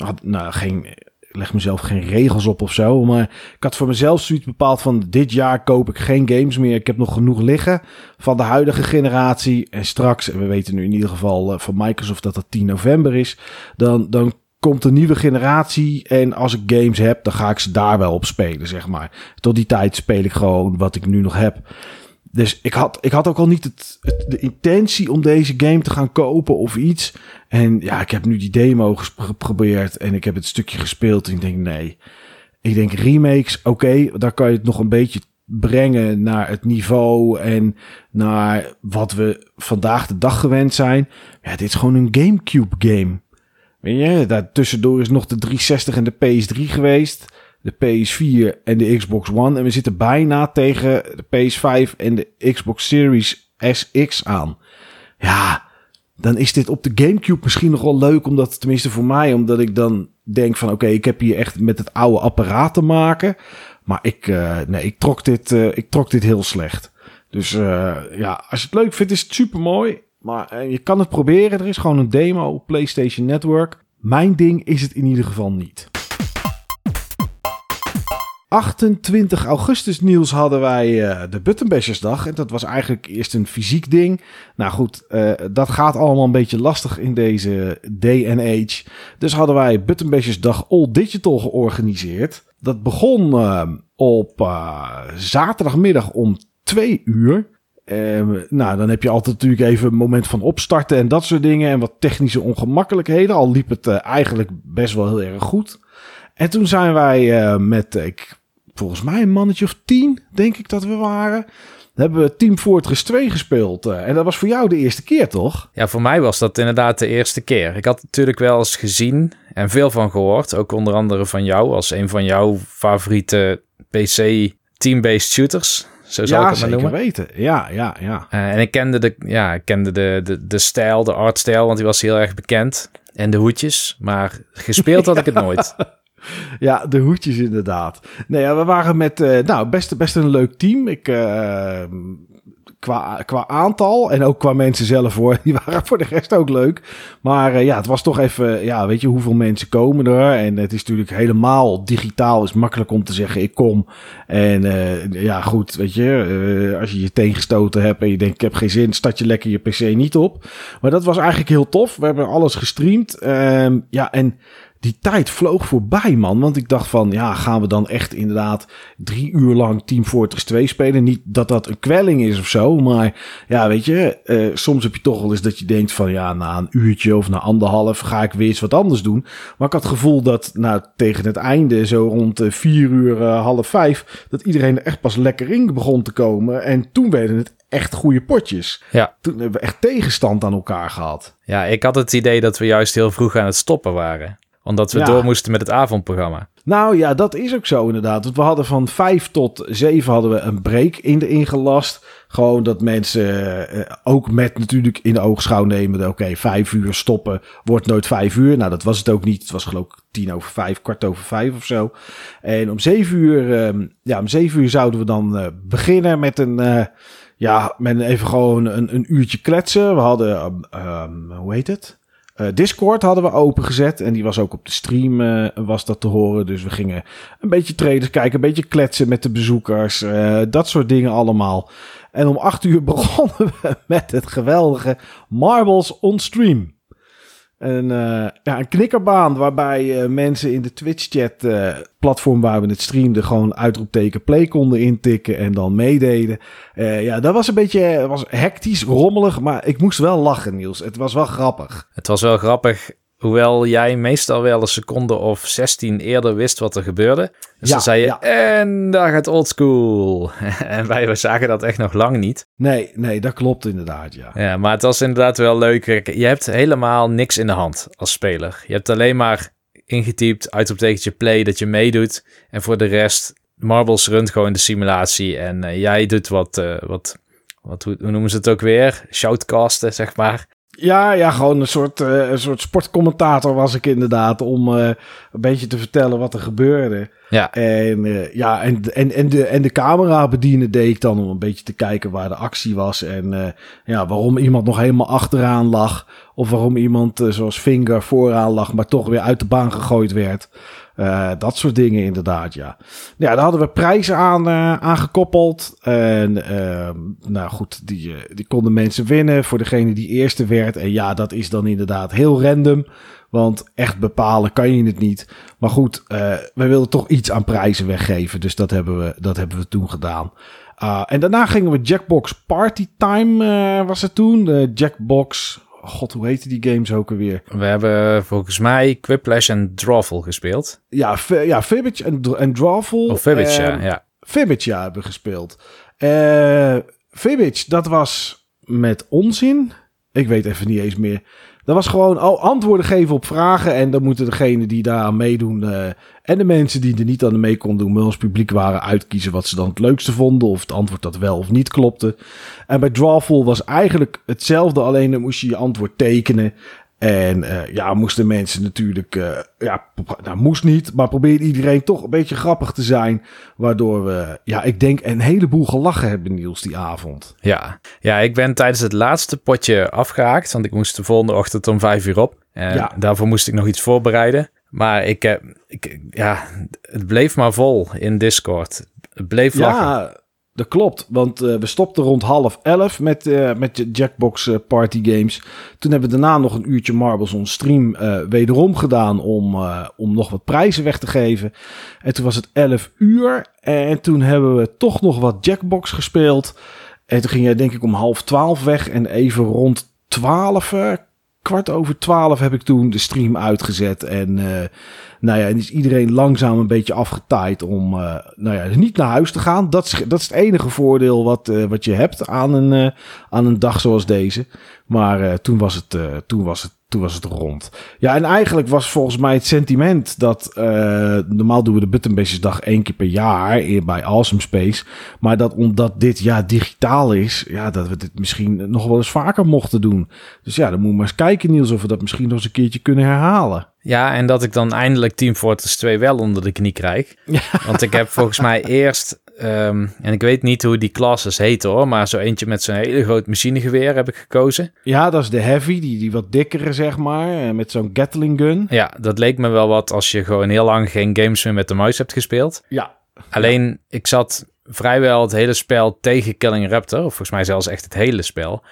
had, nou, geen, leg mezelf geen regels op of zo. Maar ik had voor mezelf zoiets bepaald van dit jaar koop ik geen games meer. Ik heb nog genoeg liggen van de huidige generatie. En straks, en we weten nu in ieder geval uh, van Microsoft dat het 10 november is. Dan, dan komt een nieuwe generatie. En als ik games heb, dan ga ik ze daar wel op spelen, zeg maar. Tot die tijd speel ik gewoon wat ik nu nog heb. Dus ik had, ik had ook al niet het, de intentie om deze game te gaan kopen of iets. En ja, ik heb nu die demo geprobeerd en ik heb het stukje gespeeld. En ik denk, nee. Ik denk remakes, oké, daar kan je het nog een beetje brengen naar het niveau en naar wat we vandaag de dag gewend zijn. Ja, dit is gewoon een Gamecube game. Weet je, daartussendoor is nog de 360 en de PS3 geweest de PS4 en de Xbox One. En we zitten bijna tegen de PS5 en de Xbox Series SX aan. Ja, dan is dit op de GameCube misschien nog wel leuk. Omdat, tenminste voor mij, omdat ik dan denk van oké, ik heb hier echt met het oude apparaat te maken. Maar ik, uh, nee, ik trok dit, uh, ik trok dit heel slecht. Dus uh, ja, als je het leuk vindt, is het super mooi. Maar je kan het proberen. Er is gewoon een demo op PlayStation Network. Mijn ding is het in ieder geval niet. 28 augustus nieuws hadden wij uh, de Buttonbashersdag. En dat was eigenlijk eerst een fysiek ding. Nou goed, uh, dat gaat allemaal een beetje lastig in deze day age. Dus hadden wij Buttonbashersdag All Digital georganiseerd. Dat begon uh, op zaterdagmiddag om 2 uur. Ehm, nou, dan heb je altijd natuurlijk even een moment van opstarten en dat soort dingen. En wat technische ongemakkelijkheden. Al liep het eh, eigenlijk best wel heel erg goed. En toen zijn wij eh, met, ik, volgens mij een mannetje of tien, denk ik dat we waren. hebben we Team Fortress 2 gespeeld. eh, en dat was voor jou de eerste keer, toch? Ja, voor mij was dat inderdaad de eerste keer. Ik had natuurlijk wel eens gezien en veel van gehoord. Ook onder andere van jou als een van jouw favoriete PC team-based shooters. Zo zou ja, ik het maar zeker noemen. weten. Ja, ja, ja. Eh, en ik kende, de, ja, ik kende de, de, de stijl, de artstijl, want die was heel erg bekend. En de hoedjes, maar gespeeld had ik het nooit. Ja, de hoedjes inderdaad. Nee, we waren met, eh, nou, best, best een leuk team. Ik, eh, qua, qua aantal en ook qua mensen zelf hoor, die waren voor de rest ook leuk. Maar eh, ja, het was toch even, ja, weet je, hoeveel mensen komen er? En het is natuurlijk helemaal digitaal, is makkelijk om te zeggen, ik kom. En ja, goed, weet je, als je je tegengestoten hebt en je denkt, ik heb geen zin, start je lekker je PC niet op. Maar dat was eigenlijk heel tof. We hebben alles gestreamd. Ehm, ja, en die tijd vloog voorbij, man. Want ik dacht van, ja, gaan we dan echt inderdaad drie uur lang Team Fortress 2 spelen? Niet dat dat een kwelling is of zo, maar ja, weet je, eh, soms heb je toch wel eens dat je denkt van, ja, na een uurtje of na anderhalf ga ik weer eens wat anders doen. Maar ik had het gevoel dat, nou, tegen het einde, zo rond eh, vier uur, eh, half vijf, dat iedereen er echt pas lekker in begon te komen. En toen werden het echt goede potjes. Ja. Toen hebben we echt tegenstand aan elkaar gehad. Ja, ik had het idee dat we juist heel vroeg aan het stoppen waren. Omdat we Ja. door moesten met het avondprogramma. Nou ja, dat is ook zo inderdaad. Want we hadden van vijf tot zeven hadden we een break in de ingelast. Gewoon dat mensen eh, ook met natuurlijk in de oogschouw nemen. dat, Oké, vijf uur stoppen wordt nooit vijf uur. Nou, dat was het ook niet. Het was geloof ik tien over vijf, kwart over vijf of zo. En om zeven uur, ehm, ja, om zeven uur zouden we dan eh, beginnen met een, eh, ja, met even gewoon een, een uurtje kletsen. We hadden, ehm, ehm, hoe heet het? Eh, Discord hadden we opengezet en die was ook op de stream eh, was dat te horen. Dus we gingen een beetje traders kijken, een beetje kletsen met de bezoekers, eh, dat soort dingen allemaal. En om acht uur begonnen we met het geweldige Marbles on Stream. Een, eh, ja, een knikkerbaan waarbij eh, mensen in de Twitch-chat, eh, platform waar we het streamden, gewoon uitroepteken play konden intikken en dan meededen. Ja, dat was een beetje was hectisch, rommelig, maar ik moest wel lachen, Niels. Het was wel grappig. Het was wel grappig, hoewel jij meestal wel een seconde of 16 eerder wist wat er gebeurde. Dus Ja, dan zei je, ja. en daar gaat oldschool. en wij zagen dat echt nog lang niet. Nee, nee, dat klopt inderdaad, ja. Ja, maar het was inderdaad wel leuk. Je hebt helemaal niks in de hand als speler. Je hebt alleen maar ingetypt, uitroeptekentje play, dat je meedoet. En voor de rest, Marbles runt gewoon de simulatie. En eh, jij doet wat, eh, wat, wat hoe, hoe noemen ze het ook weer? Shoutcasten, zeg maar. Ja, ja, gewoon een soort, eh, een soort sportcommentator was ik inderdaad. Om eh, een beetje te vertellen wat er gebeurde. Ja, En eh, ja, en, en, en, de, en de camera bedienen deed ik dan om een beetje te kijken waar de actie was. En eh, ja, waarom iemand nog helemaal achteraan lag. Of waarom iemand eh, zoals Finger vooraan lag, maar toch weer uit de baan gegooid werd. Dat soort dingen inderdaad, ja. Ja, daar hadden we prijzen aan, aangekoppeld. En ehm, nou goed, die, die konden mensen winnen voor degene die eerste werd. En ja, dat is dan inderdaad heel random. Want echt bepalen kan je het niet. Maar goed, eh, we wilden toch iets aan prijzen weggeven. Dus dat hebben we, dat hebben we toen gedaan. Ah, en daarna gingen we Jackbox Party Time, eh, was het toen. De Jackbox, god, hoe heette die games ook alweer? we hebben volgens mij Quiplash en Drawful gespeeld. Ja, ja Fibbage en, en Drawful. Of Fibbage, ja, ja. Fibbage, ja, hebben we gespeeld. Fibbage, dat was met onzin. Ik weet even niet eens meer. Dat was gewoon al antwoorden geven op vragen. En dan moeten degenen die daar aan meedoen. eh, en de mensen die er niet aan mee konden doen. Maar als publiek waren uitkiezen wat ze dan het leukste vonden. Of het antwoord dat wel of niet klopte. En bij Drawful was eigenlijk hetzelfde. Alleen dan moest je je antwoord tekenen. En eh, ja, moesten mensen natuurlijk, eh, ja, nou moest niet, maar probeerde iedereen toch een beetje grappig te zijn. Waardoor we, ja, ik denk een heleboel gelachen hebben, Niels, die avond. Ja. ja, ik ben tijdens het laatste potje afgehaakt. Want ik moest de volgende ochtend om vijf uur op. En Ja. daarvoor moest ik nog iets voorbereiden. Maar ik, eh, ik, ja, het bleef maar vol in Discord. Het bleef lachen. Ja, dat klopt. Want eh, we stopten rond half elf met, eh, met de Jackbox eh, Party Games. Toen hebben we daarna nog een uurtje Marbles on Stream wederom gedaan om, om nog wat prijzen weg te geven. En toen was het 11 uur. En toen hebben we toch nog wat Jackbox gespeeld. En toen ging jij denk ik om half twaalf weg. En even rond twaalf, kwart over twaalf heb ik toen de stream uitgezet. En eh, nou ja, en is iedereen langzaam een beetje afgetaaid om uh, nou ja, niet naar huis te gaan. Dat is, dat is het enige voordeel wat, uh, wat je hebt aan een, aan een dag zoals deze. Maar toen, was het, toen, was het, toen was het rond. Ja, en eigenlijk was volgens mij het sentiment dat... normaal doen we de Buttonbashes dag één keer per jaar bij Awesome Space. Maar dat omdat dit jaar digitaal is... Ja, dat we dit misschien nog wel eens vaker mochten doen. Dus ja, dan moeten we maar eens kijken Niels of we dat misschien nog eens een keertje kunnen herhalen. Ja, en dat ik dan eindelijk Team Fortress 2 wel onder de knie krijg. Ja. Want ik heb volgens mij eerst, um, en ik weet niet hoe die classes heten hoor, maar zo eentje met zo'n hele groot machinegeweer heb ik gekozen. Ja, dat is de heavy, die, die wat dikkere zeg maar, eh, met zo'n Gatling gun. Ja, dat leek me wel wat als je gewoon heel lang geen games meer met de muis hebt gespeeld. Ja. Alleen, ja. ik zat vrijwel het hele spel tegen Killing Raptor, of volgens mij zelfs echt het hele spel.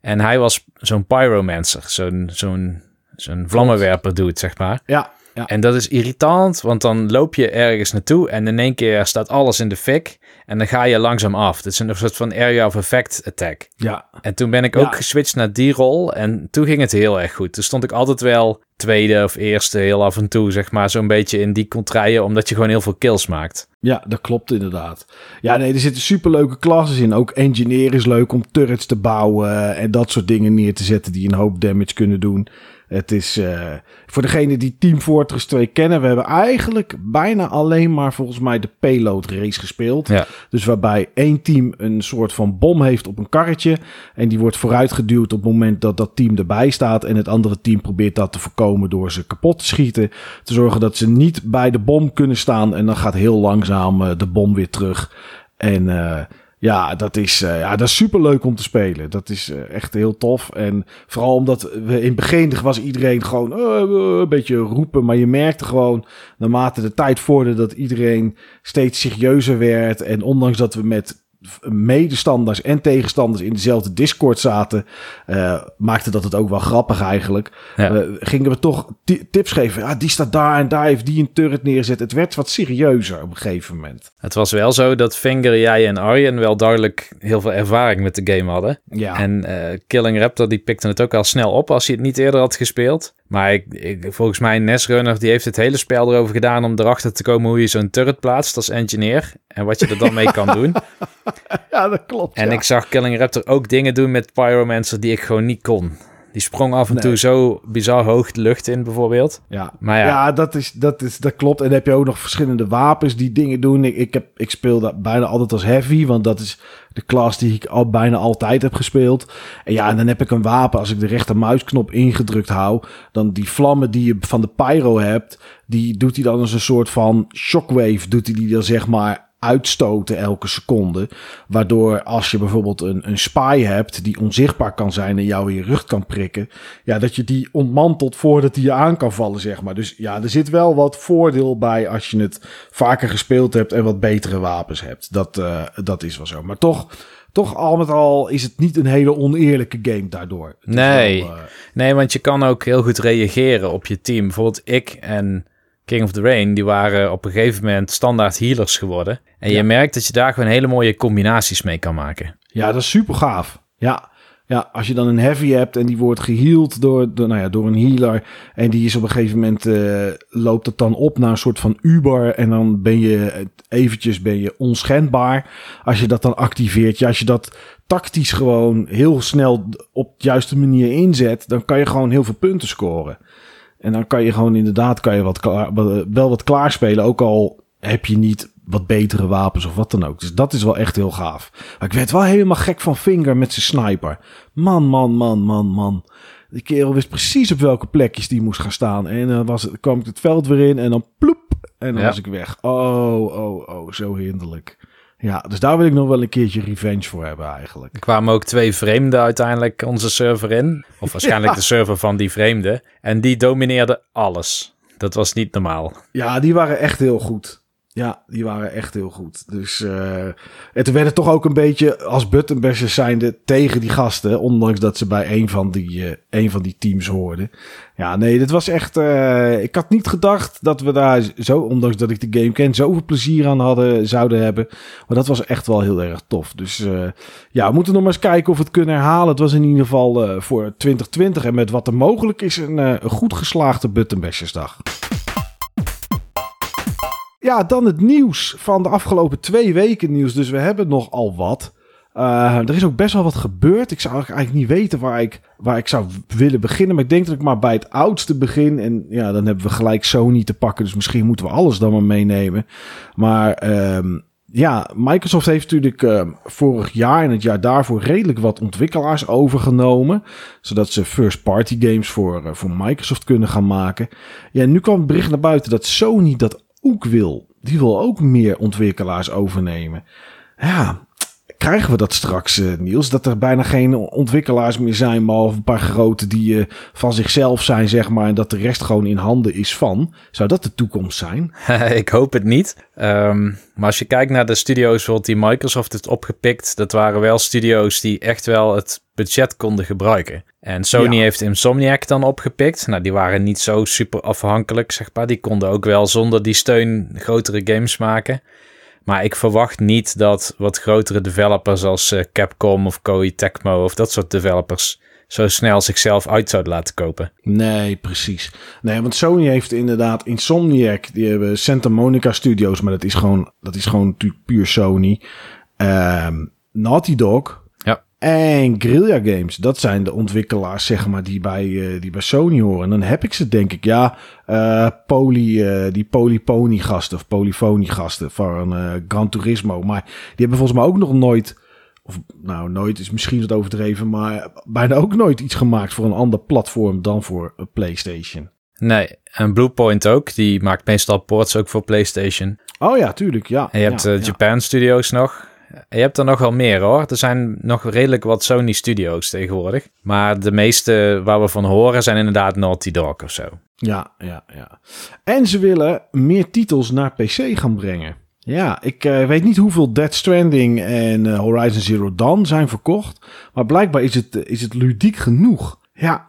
En hij was zo'n pyromancer, zo'n zo'n zo'n vlammenwerper doet, zeg maar. Ja, ja. En dat is irritant, want dan loop je ergens naartoe en in één keer staat alles in de fik en dan ga je langzaam af. Het is een soort van area of effect attack. Ja. En toen ben ik ook geswitcht naar die rol en toen ging het heel erg goed. Toen stond ik altijd wel tweede of eerste heel af en toe, zeg maar, zo'n beetje in die contraien, omdat je gewoon heel veel kills maakt. Ja, dat klopt inderdaad. Ja, nee, er zitten superleuke klasses in. Ook engineer is leuk om turrets te bouwen en dat soort dingen neer te zetten die een hoop damage kunnen doen. Het is uh, voor degene die Team Fortress 2 kennen. We hebben eigenlijk bijna alleen maar volgens mij de payload race gespeeld. Ja. Dus waarbij één team een soort van bom heeft op een karretje. En die wordt vooruitgeduwd op het moment dat dat team erbij staat. En het andere team probeert dat te voorkomen door ze kapot te schieten. Te zorgen dat ze niet bij de bom kunnen staan. En dan gaat heel langzaam uh, de bom weer terug. En uh, ja, dat is, uh, ja, dat is super leuk om te spelen. Dat is uh, echt heel tof. En vooral omdat we in het begin was iedereen gewoon uh, een beetje roepen. Maar je merkte gewoon naarmate de tijd vorderde dat iedereen steeds serieuzer werd. En ondanks dat we met medestanders en tegenstanders in dezelfde Discord zaten, uh, maakte dat het ook wel grappig eigenlijk. Ja. Uh, gingen we toch tips geven. Ja, die staat daar en daar heeft die een turret neerzet. Het werd wat serieuzer op een gegeven moment. Het was wel zo dat Finger, jij en Arjen wel duidelijk heel veel ervaring met de game hadden. Ja. En uh, Killing Raptor die pikte het ook al snel op als hij het niet eerder had gespeeld. Maar ik, ik, volgens mij Nesrunner die heeft het hele spel erover gedaan om erachter te komen hoe je zo'n turret plaatst als engineer. En wat je er dan mee kan doen. Ja, dat klopt. En ja. ik zag Killing Raptor ook dingen doen met Pyromancer die ik gewoon niet kon. Die sprong af en Nee. toe zo bizar hoog de lucht in bijvoorbeeld. Ja, Maar ja. ja, dat, is, dat, is, dat klopt. En dan heb je ook nog verschillende wapens die dingen doen. Ik, ik, heb, ik speel dat bijna altijd als heavy, want dat is de klas die ik al bijna altijd heb gespeeld. En ja, en dan heb ik een wapen. Als ik de rechtermuisknop ingedrukt hou, dan die vlammen die je van de pyro hebt, die doet hij dan als een soort van shockwave, doet hij die dan zeg maar uitstoten elke seconde. Waardoor als je bijvoorbeeld een, een spy hebt die onzichtbaar kan zijn en jou in je rug kan prikken. Ja, dat je die ontmantelt voordat hij je aan kan vallen, zeg maar. Dus ja, er zit wel wat voordeel bij als je het vaker gespeeld hebt en wat betere wapens hebt. Dat, uh, dat is wel zo. Maar toch, toch al met al is het niet een hele oneerlijke game daardoor. Nee. wel, uh, Nee, want je kan ook heel goed reageren op je team. Bijvoorbeeld ik en King of the Rain, die waren op een gegeven moment standaard healers geworden. En Ja. je merkt dat je daar gewoon hele mooie combinaties mee kan maken. Ja, dat is super gaaf. Ja. Ja, als je dan een heavy hebt en die wordt geheeld door, door, nou ja, door een healer. En die is op een gegeven moment, eh, loopt het dan op naar een soort van Uber. En dan ben je eventjes ben je onschendbaar. Als je dat dan activeert. Ja, als je dat tactisch gewoon heel snel op de juiste manier inzet. Dan kan je gewoon heel veel punten scoren. En dan kan je gewoon inderdaad kan je wat klaar, wel wat klaarspelen. Ook al heb je niet wat betere wapens of wat dan ook. Dus dat is wel echt heel gaaf. Maar ik werd wel helemaal gek van Finger met zijn sniper. Man, man, man, man, man. Die kerel wist precies op welke plekjes die moest gaan staan. En dan was het, kwam ik het veld weer in en dan ploep. En dan Ja. was ik weg. Oh, oh, oh, zo hinderlijk. Ja, dus daar wil ik nog wel een keertje revenge voor hebben eigenlijk. Er kwamen ook twee vreemden uiteindelijk onze server in. Of waarschijnlijk Ja. de server van die vreemden. En die domineerden alles. Dat was niet normaal. Ja, die waren echt heel goed. Ja, die waren echt heel goed. Dus uh, het werd toch ook een beetje als buttonbashers zijnde tegen die gasten. Ondanks dat ze bij een van die, uh, een van die teams hoorden. Ja, nee, dit was echt... Uh, ik had niet gedacht dat we daar zo, ondanks dat ik de game ken, zoveel plezier aan hadden, zouden hebben. Maar dat was echt wel heel erg tof. Dus ja, we moeten nog maar eens kijken of we het kunnen herhalen. Het was in ieder geval voor 2020 en met wat er mogelijk is een, goed geslaagde buttonbashersdag. Ja, dan het nieuws van de afgelopen twee weken nieuws. Dus we hebben nogal wat. Uh, er is ook best wel wat gebeurd. Ik zou eigenlijk niet weten waar ik, waar ik zou willen beginnen. Maar ik denk dat ik maar bij het oudste begin. En ja, dan hebben we gelijk Sony te pakken. Dus misschien moeten we alles dan maar meenemen. Maar um, ja, Microsoft heeft natuurlijk uh, vorig jaar en het jaar daarvoor redelijk wat ontwikkelaars overgenomen. Zodat ze first-party games voor, uh, voor Microsoft kunnen gaan maken. Ja, nu kwam het bericht naar buiten dat Sony dat ook wil. Die wil ook meer ontwikkelaars overnemen. Ja, krijgen we dat straks, uh, Niels? Dat er bijna geen ontwikkelaars meer zijn, maar een paar grote die uh, van zichzelf zijn, zeg maar. En dat de rest gewoon in handen is van. Zou dat de toekomst zijn? ik hoop het niet. Um, maar als je kijkt naar de studio's die Microsoft heeft opgepikt, dat waren wel studio's die echt wel het budget konden gebruiken. En Sony heeft Insomniac dan opgepikt. Nou, die waren niet zo super afhankelijk, zeg maar. Die konden ook wel zonder die steun grotere games maken. Maar ik verwacht niet dat wat grotere developers als uh, Capcom of Koei Tecmo of dat soort developers zo snel zichzelf uit zouden laten kopen. Nee, precies. Nee, want Sony heeft inderdaad Insomniac, die hebben Santa Monica Studios, maar dat is gewoon, dat is gewoon puur Sony. Um, Naughty Dog, en Guerrilla Games, dat zijn de ontwikkelaars, zeg maar, die bij, uh, die bij Sony horen. En dan heb ik ze, denk ik, ja, uh, poly, uh, die Polypony gasten of Polyphony gasten van Gran Turismo. Maar die hebben volgens mij ook nog nooit, of nou, nooit is misschien wat overdreven, maar bijna ook nooit iets gemaakt voor een ander platform dan voor PlayStation. Nee, en Bluepoint ook, die maakt meestal ports ook voor PlayStation. Oh ja, tuurlijk, ja. En je hebt ja, Japan Studios nog. Je hebt er nog wel meer hoor. Er zijn nog redelijk wat Sony Studios tegenwoordig. Maar de meeste waar we van horen zijn inderdaad Naughty Dog of zo. Ja, ja, ja. En ze willen meer titels naar PC gaan brengen. Ja, ik uh, weet niet hoeveel Dead Stranding en uh, Horizon Zero Dawn zijn verkocht. Maar blijkbaar is het, is het ludiek genoeg. Ja,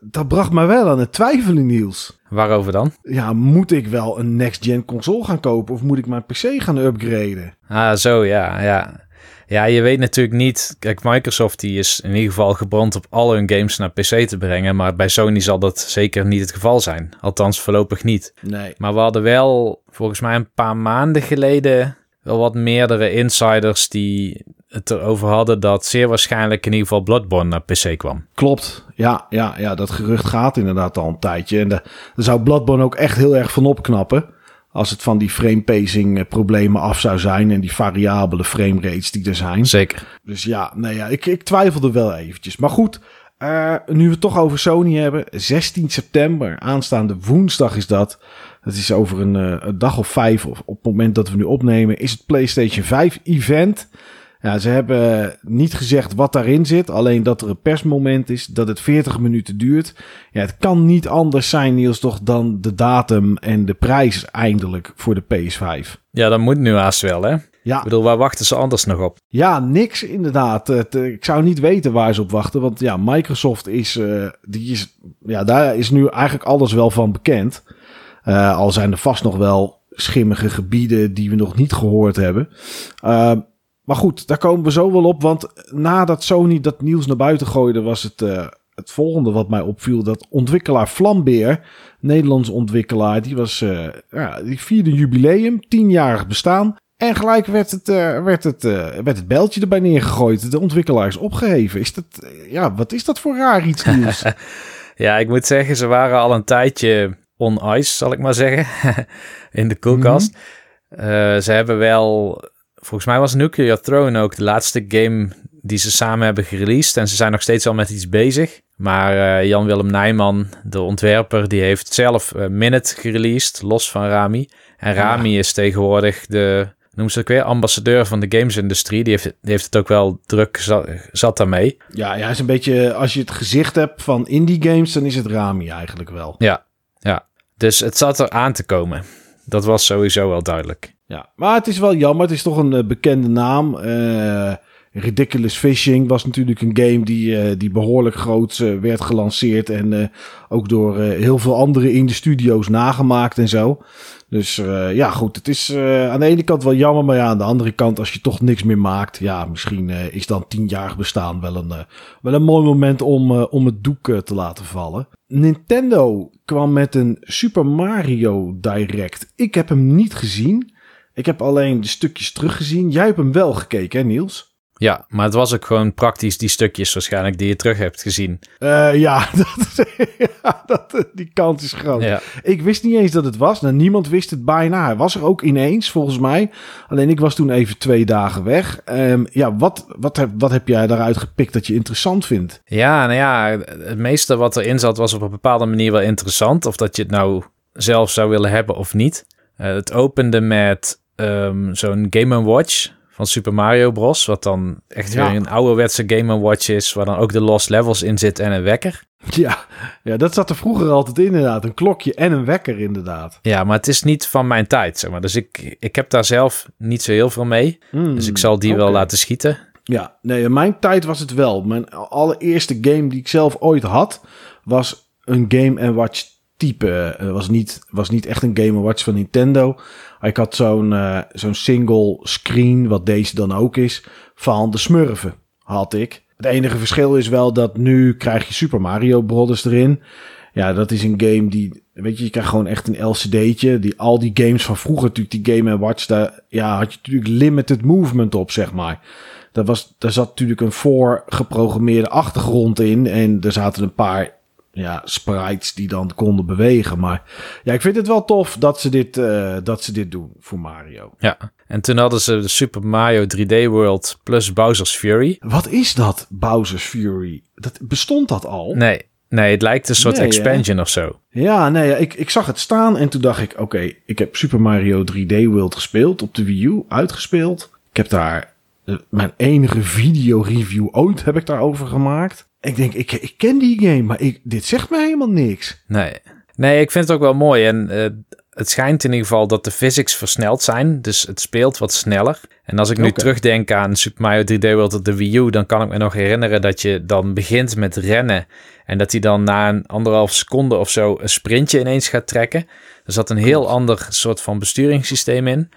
dat bracht mij wel aan het twijfelen, Niels. Waarover dan? Ja, moet ik wel een next-gen console gaan kopen of moet ik mijn PC gaan upgraden? Ah, zo ja, ja. Ja, je weet natuurlijk niet. Kijk, Microsoft die is in ieder geval gebrand op al hun games naar PC te brengen. Maar bij Sony zal dat zeker niet het geval zijn. Althans, voorlopig niet. Nee. Maar we hadden wel volgens mij een paar maanden geleden wel wat meerdere insiders die het erover hadden dat zeer waarschijnlijk in ieder geval Bloodborne naar PC kwam. Klopt, ja, ja, ja dat gerucht gaat inderdaad al een tijdje. En daar zou Bloodborne ook echt heel erg van opknappen. Als het van die frame pacing eh, problemen af zou zijn en die variabele frame rates die er zijn. Zeker. Dus ja, nee, ja ik, ik twijfelde wel eventjes. Maar goed, uh, nu we het toch over Sony hebben. 16 september, aanstaande woensdag is dat. Dat is over een, uh, een dag of vijf, of op het moment dat we nu opnemen, is het PlayStation 5 event. Ja, ze hebben niet gezegd wat daarin zit. Alleen dat er een persmoment is. Dat het 40 minuten duurt. Ja, het kan niet anders zijn, Niels, toch dan de datum en de prijs eindelijk voor de PS5. Ja, dat moet nu haast wel, hè? Ja. Ik bedoel, waar wachten ze anders nog op? Ja, niks inderdaad. Het, ik zou niet weten waar ze op wachten. Want ja, Microsoft is, uh, die is, ja, daar is nu eigenlijk alles wel van bekend. Uh, al zijn er vast nog wel schimmige gebieden die we nog niet gehoord hebben. Uh, maar goed, daar komen we zo wel op. Want nadat Sony dat nieuws naar buiten gooide, was het, uh, het volgende wat mij opviel. Dat ontwikkelaar Flambeer, Nederlandse ontwikkelaar, die, was, uh, ja, die vierde jubileum, tienjarig bestaan. En gelijk werd het, uh, werd, het, werd het beltje erbij neergegooid. De ontwikkelaar is opgeheven. Is dat, ja, wat is dat voor raar iets nieuws? ja, ik moet zeggen, ze waren al een tijdje on ice, zal ik maar zeggen. in de koelkast. Mm -hmm. ze hebben wel volgens mij was Nuclear Throne ook de laatste game die ze samen hebben gereleased. En ze zijn nog steeds al met iets bezig. Maar uh, Jan-Willem Nijman, de ontwerper, die heeft zelf uh, Minute gereleased, los van Rami. En Rami is tegenwoordig de, noem ze het weer, ambassadeur van de gamesindustrie. Die heeft, die heeft het ook wel druk zat, zat daarmee. Ja, ja, is een beetje, als je het gezicht hebt van indie games, dan is het Rami eigenlijk wel. Ja, ja. Dus het zat er aan te komen. Dat was sowieso wel duidelijk. Ja, maar het is wel jammer. Het is toch een bekende naam. Ridiculous Fishing was natuurlijk een game die, die behoorlijk groot werd gelanceerd. En ook door heel veel anderen in de studio's nagemaakt en zo. Dus ja, goed. Het is aan de ene kant wel jammer. Maar ja, aan de andere kant, als je toch niks meer maakt. Ja, misschien is dan tienjarig bestaan wel een, wel een mooi moment om, om het doek te laten vallen. Nintendo kwam met een Super Mario Direct. Ik heb hem niet gezien. Ik heb alleen de stukjes teruggezien. Jij hebt hem wel gekeken, hè, Niels? Ja, maar het was ook gewoon praktisch die stukjes waarschijnlijk die je terug hebt gezien. Uh, ja, dat, ja dat, die kant is groot. Ja. Ik wist niet eens dat het was. Nou, niemand wist het bijna. Hij was er ook ineens, volgens mij. Alleen ik was toen even twee dagen weg. Um, ja, wat, wat, heb, wat heb jij daaruit gepikt dat je interessant vindt? Ja, nou ja, het meeste wat erin zat was op een bepaalde manier wel interessant. Of dat je het nou zelf zou willen hebben of niet. Uh, het opende met um, zo'n Game Watch van Super Mario Bros. Wat dan echt weer een ouderwetse Game Watch is, waar dan ook de Lost Levels in zit en een wekker. Ja, ja, dat zat er vroeger altijd in inderdaad. Een klokje en een wekker inderdaad. Ja, maar het is niet van mijn tijd, zeg maar. Dus ik, ik heb daar zelf niet zo heel veel mee. Hmm, dus ik zal die wel laten schieten. Ja, nee, in mijn tijd was het wel. Mijn allereerste game die ik zelf ooit had, was een Game Watch type. Het was niet, was niet echt een Game Watch van Nintendo. Ik had zo'n uh, zo'n single screen, wat deze dan ook is, van de smurfen had ik. Het enige verschil is wel dat nu krijg je Super Mario Bros. erin. Ja, dat is een game die, weet je, je krijgt gewoon echt een LCD'tje. Die, al die games van vroeger, natuurlijk die Game Watch, daar ja, had je natuurlijk limited movement op, zeg maar. Daar, was, daar zat natuurlijk een voorgeprogrammeerde achtergrond in. En er zaten een paar ja, sprites die dan konden bewegen. Maar ja, ik vind het wel tof dat ze dit, uh, dat ze dit doen voor Mario. Ja, en toen hadden ze de Super Mario 3D World plus Bowser's Fury. Wat is dat, Bowser's Fury? Dat, bestond dat al? Nee, nee het lijkt een soort expansion of zo. Ja, nee, ik, ik zag het staan en toen dacht ik... oké, ik heb Super Mario 3D World gespeeld op de Wii U, uitgespeeld. Ik heb daar eh, mijn enige video-review ooit heb ik daarover gemaakt. Ik denk, ik, ik ken die game, maar ik, dit zegt mij helemaal niks. Nee. Nee, ik vind het ook wel mooi. En uh, het schijnt in ieder geval dat de physics versneld zijn. Dus het speelt wat sneller. En als ik nu terugdenk aan Super Mario 3D World op de Wii U... dan kan ik me nog herinneren dat je dan begint met rennen... en dat hij dan na een anderhalf seconde of zo... een sprintje ineens gaat trekken. Er zat een heel ander soort van besturingssysteem in.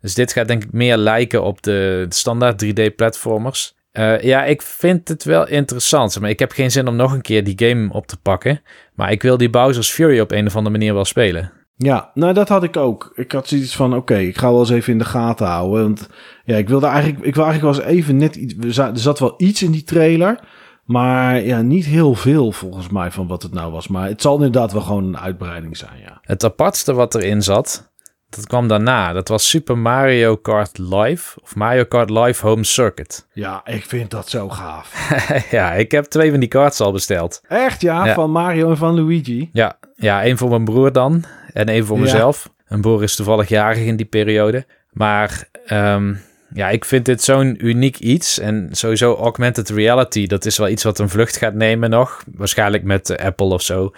Dus dit gaat denk ik meer lijken op de, de standaard 3D-platformers... Uh, ja, ik vind het wel interessant. Maar ik heb geen zin om nog een keer die game op te pakken. Maar ik wil die Bowser's Fury op een of andere manier wel spelen. Ja, nou dat had ik ook. Ik had zoiets van, oké, ik ga wel eens even in de gaten houden. Want ja, ik wilde eigenlijk, ik wil eigenlijk wel eens even net iets... Er zat wel iets in die trailer... Maar ja, niet heel veel volgens mij van wat het nou was. Maar het zal inderdaad wel gewoon een uitbreiding zijn, ja. Het apartste wat erin zat, dat kwam daarna. Dat was Super Mario Kart Live of Mario Kart Live Home Circuit. Ja, ik vind dat zo gaaf. ja, ik heb twee van die karts al besteld. Echt ja? Van Mario en van Luigi? Ja, ja één voor mijn broer dan en één voor mezelf. Mijn broer is toevallig jarig in die periode. Maar um, ja, ik vind dit zo'n uniek iets. En sowieso augmented reality, dat is wel iets wat een vlucht gaat nemen nog. Waarschijnlijk met Apple of zo.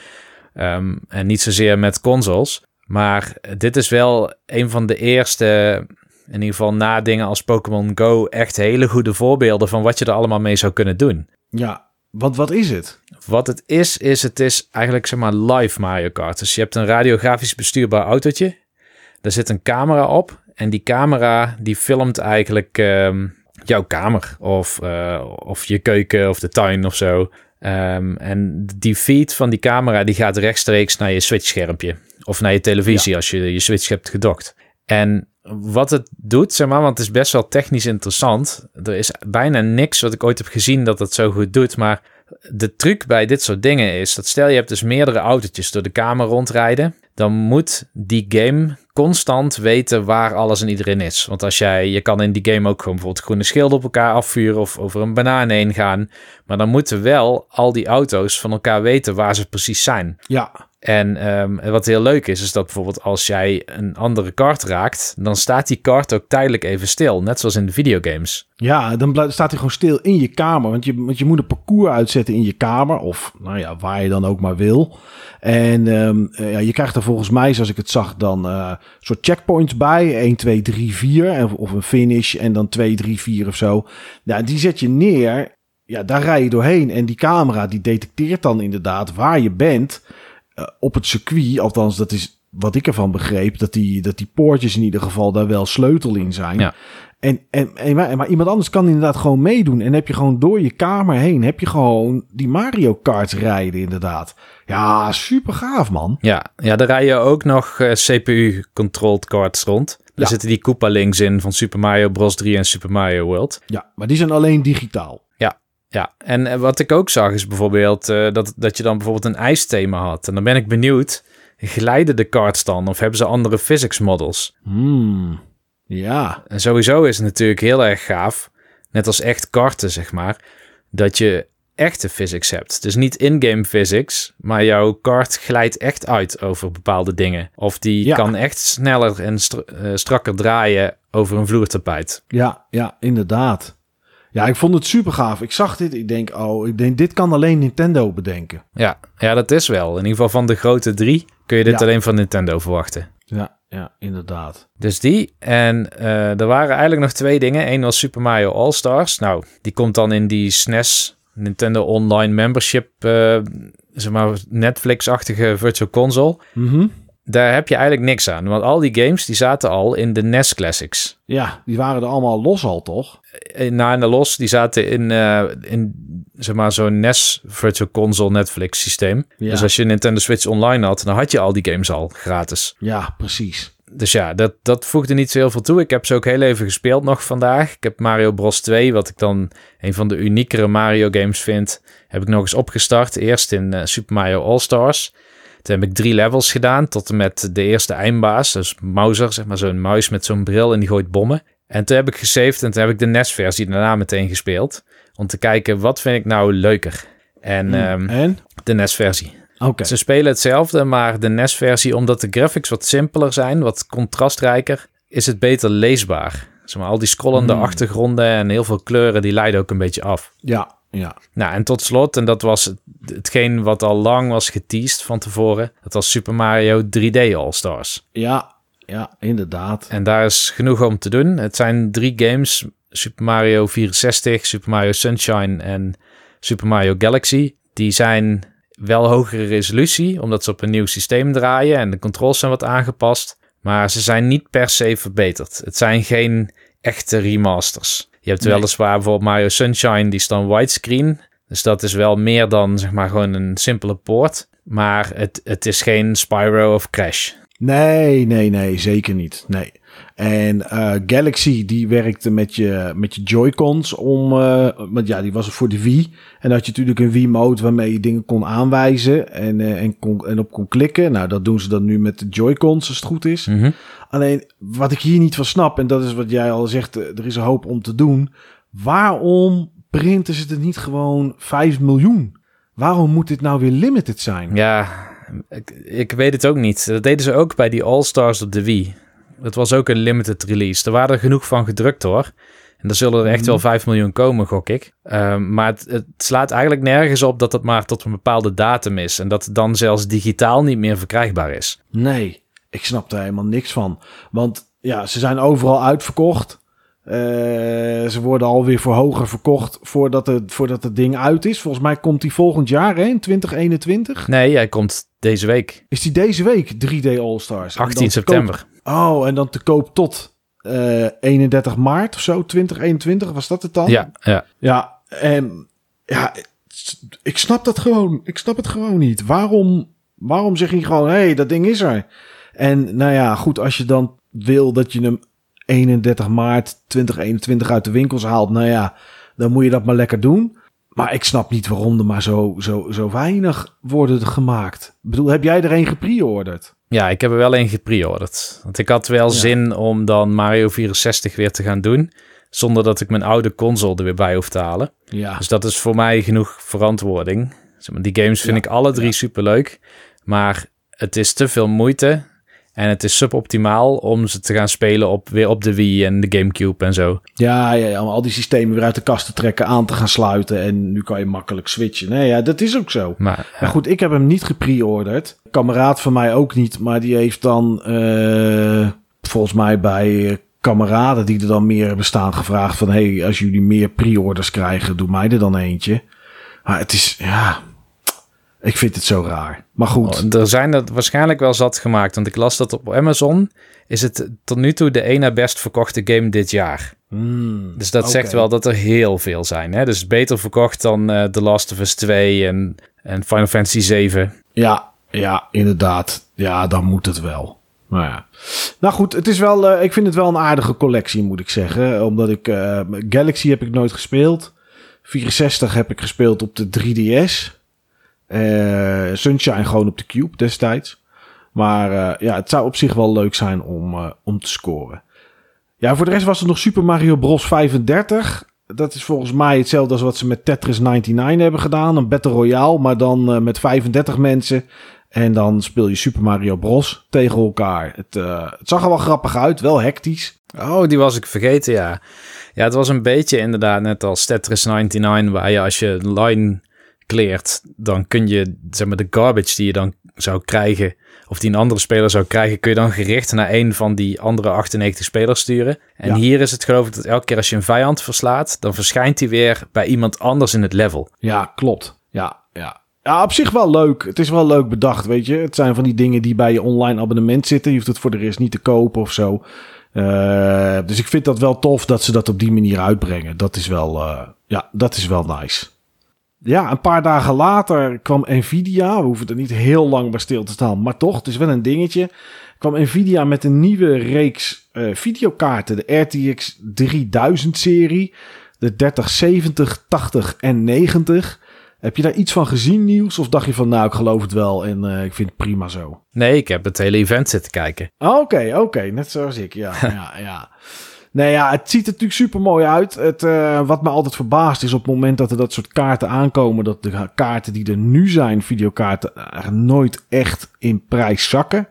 Um, en niet zozeer met consoles. Maar dit is wel een van de eerste, in ieder geval na dingen als Pokémon Go, echt hele goede voorbeelden van wat je er allemaal mee zou kunnen doen. Ja, wat, wat is het? Wat het is, is het is eigenlijk zeg maar live Mario Kart. Dus je hebt een radiografisch bestuurbaar autootje. Daar zit een camera op. En die camera die filmt eigenlijk ehm, jouw kamer. Of, uh, of je keuken of de tuin of zo. Um, en die feed van die camera die gaat rechtstreeks naar je Switch schermpje. Of naar je televisie als je je Switch hebt gedokt. En wat het doet, zeg maar, want het is best wel technisch interessant. Er is bijna niks wat ik ooit heb gezien dat het zo goed doet. Maar de truc bij dit soort dingen is dat stel je hebt dus meerdere autootjes door de kamer rondrijden. Dan moet die game constant weten waar alles en iedereen is. Want als jij, je kan in die game ook gewoon bijvoorbeeld groene schilden op elkaar afvuren of over een banaan heen gaan. Maar dan moeten wel al die auto's van elkaar weten waar ze precies zijn. Ja. En ehm, wat heel leuk is, is dat bijvoorbeeld als jij een andere kaart raakt, dan staat die kaart ook tijdelijk even stil. Net zoals in de videogames. Ja, dan staat hij gewoon stil in je kamer. Want je, moet een parcours uitzetten in je kamer. Of nou ja, waar je dan ook maar wil. En ehm, eh, ja, je krijgt er volgens mij, zoals ik het zag, dan eh soort checkpoints bij. 1, 2, 3, 4. En- Of een finish en dan 2, 3, 4 of zo. Ja, die zet je neer. Ja, daar rij je doorheen. En die camera die detecteert dan inderdaad waar je bent eh, op het circuit. Althans, dat is wat ik ervan begreep. Dat die, dat die poortjes in ieder geval daar wel sleutel in zijn. Ja. En, en, en, maar, maar iemand anders kan inderdaad gewoon meedoen. En heb je gewoon door je kamer heen, heb je gewoon die Mario Karts rijden inderdaad. Ja, super gaaf man. Ja, ja daar rijden ook nog eh, CPU-controlled cards rond. Daar Ja. zitten die Koopa links in van Super Mario Bros. 3 en Super Mario World. Ja, maar die zijn alleen digitaal. Ja, en eh, wat ik ook zag is bijvoorbeeld eh, dat, dat je dan bijvoorbeeld een ijsthema had. En dan ben ik benieuwd, glijden de cards dan of hebben ze andere physics models? Hmm. Ja, En sowieso is het natuurlijk heel erg gaaf, net als echt karten zeg maar, dat je echte physics hebt. Dus niet in-game physics, maar jouw kart glijdt echt uit over bepaalde dingen. Of die Ja. kan echt sneller en str- eh, strakker draaien over een vloertapijt. ja, ja, inderdaad. Ja, ik vond het super gaaf. Ik zag dit, ik denk, oh, ik denk, dit kan alleen Nintendo bedenken. Ja, ja, dat is wel. In ieder geval van de grote drie kun je dit Ja. alleen van Nintendo verwachten. Ja, ja, inderdaad. Dus die. En eh, er waren eigenlijk nog twee dingen. Eén was Super Mario All-Stars. Nou, die komt dan in die SNES, Nintendo Online Membership, eh, zeg maar Netflix-achtige virtual console. Mhm. Daar heb je eigenlijk niks aan. Want al die games die zaten al in de NES Classics. Ja, die waren er allemaal los al, toch? Eh, Na en de los, die zaten in, eh, in zeg maar, zo'n NES Virtual Console Netflix systeem. Ja. Dus als je Nintendo Switch Online had, dan had je al die games al gratis. Ja, precies. Dus ja, dat, dat voegde niet zo heel veel toe. Ik heb ze ook heel even gespeeld nog vandaag. Ik heb Mario Bros 2, wat ik dan een van de uniekere Mario games vind, heb ik nog eens opgestart. Eerst in eh, Super Mario All-Stars. Toen heb ik drie levels gedaan, tot en met de eerste eindbaas. Dus Mauser, zeg maar zo'n muis met zo'n bril en die gooit bommen. En toen heb ik gesaved en toen heb ik de NES-versie daarna meteen gespeeld. Om te kijken, wat vind ik nou leuker? En Hmm. ehm, En? de NES-versie. Oké. Ze spelen hetzelfde, maar de NES-versie, omdat de graphics wat simpeler zijn, wat contrastrijker, is het beter leesbaar. Zeg maar, al die scrollende Hmm. achtergronden en heel veel kleuren, die leiden ook een beetje af. Ja, ja. Nou, en tot slot, en dat was het- hetgeen wat al lang was geteased van tevoren, dat was Super Mario 3D All-Stars. Ja, ja, inderdaad. En daar is genoeg om te doen. Het zijn drie games, Super Mario 64, Super Mario Sunshine en Super Mario Galaxy. Die zijn wel hogere resolutie, omdat ze op een nieuw systeem draaien en de controls zijn wat aangepast. Maar ze zijn niet per se verbeterd. Het zijn geen echte remasters. Je hebt Nee. weliswaar bijvoorbeeld Mario Sunshine, die is dan widescreen. Dus dat is wel meer dan zeg maar gewoon een simpele poort. Maar het, het is geen Spyro of Crash. Nee, nee, nee, zeker niet. Nee. En eh, Galaxy die werkte met je, met je Joy-Cons om, eh, want ja, die was voor de Wii. En dan had je natuurlijk een Wii-mode waarmee je dingen kon aanwijzen en, eh, en, kon, en op kon klikken. Nou, dat doen ze dan nu met de Joy-Cons als het goed is. Mhm. Alleen wat ik hier niet van snap, en dat is wat jij al zegt, er is een hoop om te doen. Waarom printen ze het niet gewoon 5 miljoen? Waarom moet dit nou weer limited zijn? Ja, ik, ik weet het ook niet. Dat deden ze ook bij die All-Stars op de Wii. Dat was ook een limited release. Er waren er genoeg van gedrukt hoor. En er zullen er echt Mhm. wel 5 miljoen komen, gok ik. Ehm, maar het, het slaat eigenlijk nergens op dat het maar tot een bepaalde datum is. En dat het dan zelfs digitaal niet meer verkrijgbaar is. Nee, ik snap er helemaal niks van. Want ja, ze zijn overal uitverkocht. Eh, ze worden alweer voor hoger verkocht voordat het, voordat het ding uit is. Volgens mij komt die volgend jaar, hè, in 2021. Nee, hij komt deze week, Is die deze week 3D All-Stars? En 18 dan te september. koop- oh, en dan te koop tot eh, 31 maart of zo, 2021. Was dat het dan? Ja, ja. Ja, en ja, ik snap dat gewoon. Ik snap het gewoon niet. Waarom, waarom zeg je gewoon, hé, hey, dat ding is er? En nou ja, goed, als je dan wil dat je hem 31 maart 2021 uit de winkels haalt, nou ja, dan moet je dat maar lekker doen. Maar ik snap niet waarom er maar zo, zo, zo weinig worden gemaakt. Ik bedoel, heb jij er een gepreorderd? Ja, ik heb er wel een gepreorderd. Want ik had wel Ja. zin om dan Mario 64 weer te gaan doen. Zonder dat ik mijn oude console er weer bij hoef te halen. Ja. Dus dat is voor mij genoeg verantwoording. Die games vind Ja, ik alle drie ja. superleuk. Maar het is te veel moeite en het is suboptimaal om ze te gaan spelen op, weer op de Wii en de Gamecube en zo. Ja, ja, ja, om al die systemen weer uit de kast te trekken, aan te gaan sluiten. En nu kan je makkelijk switchen. Nee, ja, dat is ook zo. Maar, Maar goed, ik heb hem niet gepreorderd. Kameraad van mij ook niet. Maar die heeft dan eh, volgens mij bij eh, kameraden die er dan meer hebben staan gevraagd van... hey, als jullie meer pre-orders krijgen, doe mij er dan eentje. Maar het is, ja... Ik vind het zo raar. Maar goed. Oh, er zijn er waarschijnlijk wel zat gemaakt. Want ik las dat op Amazon is het tot nu toe de ene best verkochte game dit jaar. Hmm, Dus dat zegt wel dat er heel veel zijn. Hè? Dus beter verkocht dan eh The Last of Us 2 en, en Final Fantasy 7. Ja, ja, inderdaad. Ja, dan moet het wel. Nou ja. Nou goed, het is wel, eh, ik vind het wel een aardige collectie, moet ik zeggen. Omdat ik, eh, Galaxy heb ik nooit gespeeld. 64 heb ik gespeeld op de 3DS. Eh, Sunshine gewoon op de Cube destijds. Maar eh, ja, het zou op zich wel leuk zijn om, eh, om te scoren. Ja, voor de rest was er nog Super Mario Bros. 35. Dat is volgens mij hetzelfde als wat ze met Tetris 99 hebben gedaan. Een Battle Royale, maar dan met 35 mensen. En dan speel je Super Mario Bros. tegen elkaar. Het, het zag er wel grappig uit, wel hectisch. Oh, die was ik vergeten, ja. Ja, het was een beetje inderdaad net als Tetris 99, waar je als je line kleert, dan kun je, zeg maar, de garbage die je dan zou krijgen, of die een andere speler zou krijgen, kun je dan gericht naar een van die andere 98 spelers sturen. En Ja. hier is het geloof ik dat elke keer als je een vijand verslaat, dan verschijnt hij weer bij iemand anders in het level. Ja, klopt. Ja, ja. Ja, op zich wel leuk. Het is wel leuk bedacht, weet je. Het zijn van die dingen die bij je online abonnement zitten. Je hoeft het voor de rest niet te kopen of zo. Eh, dus ik vind dat wel tof dat ze dat op die manier uitbrengen. Dat is wel, eh, ja, dat is wel nice. Ja, een paar dagen later kwam Nvidia. We hoeven er niet heel lang bij stil te staan, maar toch, het is wel een dingetje. Kwam Nvidia met een nieuwe reeks eh, videokaarten. De RTX 3000 serie. De 3070, 80 en 90. Heb je daar iets van gezien, Niels? Of dacht je van, nou, ik geloof het wel en eh, ik vind het prima zo? Nee, ik heb het hele event zitten kijken. Oké, oké, net zoals ik. Ja, ja, ja. Nee, ja, het ziet er natuurlijk super mooi uit. Het, eh, wat me altijd verbaast is op het moment dat er dat soort kaarten aankomen, dat de kaarten die er nu zijn, videokaarten, nooit echt in prijs zakken.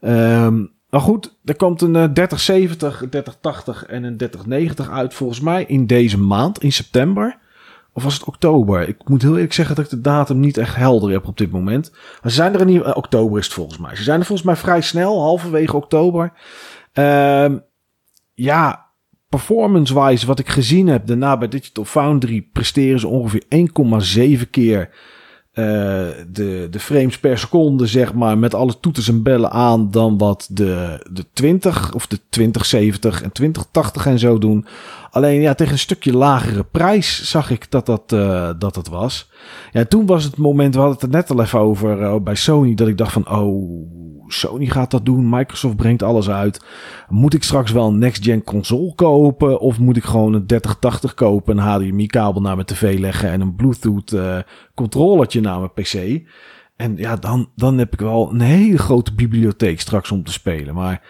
Ehm, maar goed, er komt een eh, 3070, een 3080 en een 3090 uit volgens mij in deze maand, in september. Of was het oktober? Ik moet heel eerlijk zeggen dat ik de datum niet echt helder heb op dit moment. Maar ze zijn er in eh, oktober is het volgens mij. Ze zijn er volgens mij vrij snel, halverwege oktober. Ehm, ja, performance-wise, wat ik gezien heb daarna bij Digital Foundry, presteren ze ongeveer 1,7 keer eh, de, de frames per seconde, zeg maar, met alle toeters en bellen aan dan wat de, de 20 of de 2070 en 2080 en zo doen. Alleen ja, tegen een stukje lagere prijs zag ik dat dat, eh, dat, dat was. Ja, toen was het moment, we hadden het er net al even over eh, bij Sony, dat ik dacht van, oh, Sony gaat dat doen, Microsoft brengt alles uit. Moet ik straks wel een next-gen console kopen of moet ik gewoon een 3080 kopen, een HDMI-kabel naar mijn tv leggen en een Bluetooth eh naar mijn PC? En ja, dan, dan heb ik wel een hele grote bibliotheek straks om te spelen. Maar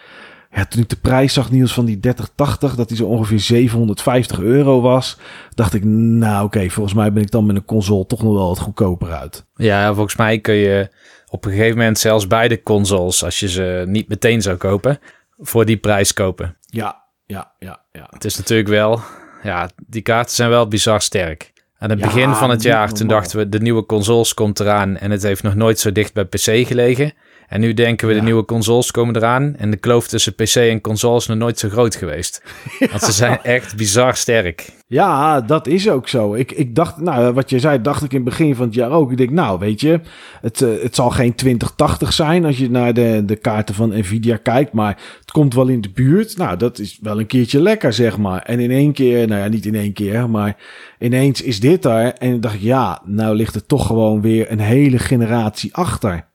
ja, toen ik de prijs zag, Niels, van die 3080, dat die zo ongeveer 750 euro was, dacht ik, nou oké, volgens mij ben ik dan met een console toch nog wel wat goedkoper uit. Ja, volgens mij kun je op een gegeven moment zelfs beide consoles, als je ze niet meteen zou kopen, voor die prijs kopen. Ja, ja, ja, ja. Het is natuurlijk wel, ja, die kaarten zijn wel bizar sterk. Aan het Ja, begin van het jaar, toen dachten we, de nieuwe consoles komt eraan en het heeft nog nooit zo dicht bij PC gelegen. En nu denken we, Ja. de nieuwe consoles komen eraan en de kloof tussen PC en console is nog nooit zo groot geweest. Want ze zijn echt bizar sterk. Ja, dat is ook zo. Ik, ik dacht, nou, wat je zei, dacht ik in het begin van het jaar ook. Ik denk, nou, weet je, het, eh, het zal geen 2080 zijn als je naar de, de kaarten van Nvidia kijkt, maar het komt wel in de buurt. Nou, dat is wel een keertje lekker, zeg maar. En in één keer, nou ja, niet in één keer, maar ineens is dit er. En dan dacht ik, ja, nou ligt er toch gewoon weer een hele generatie achter.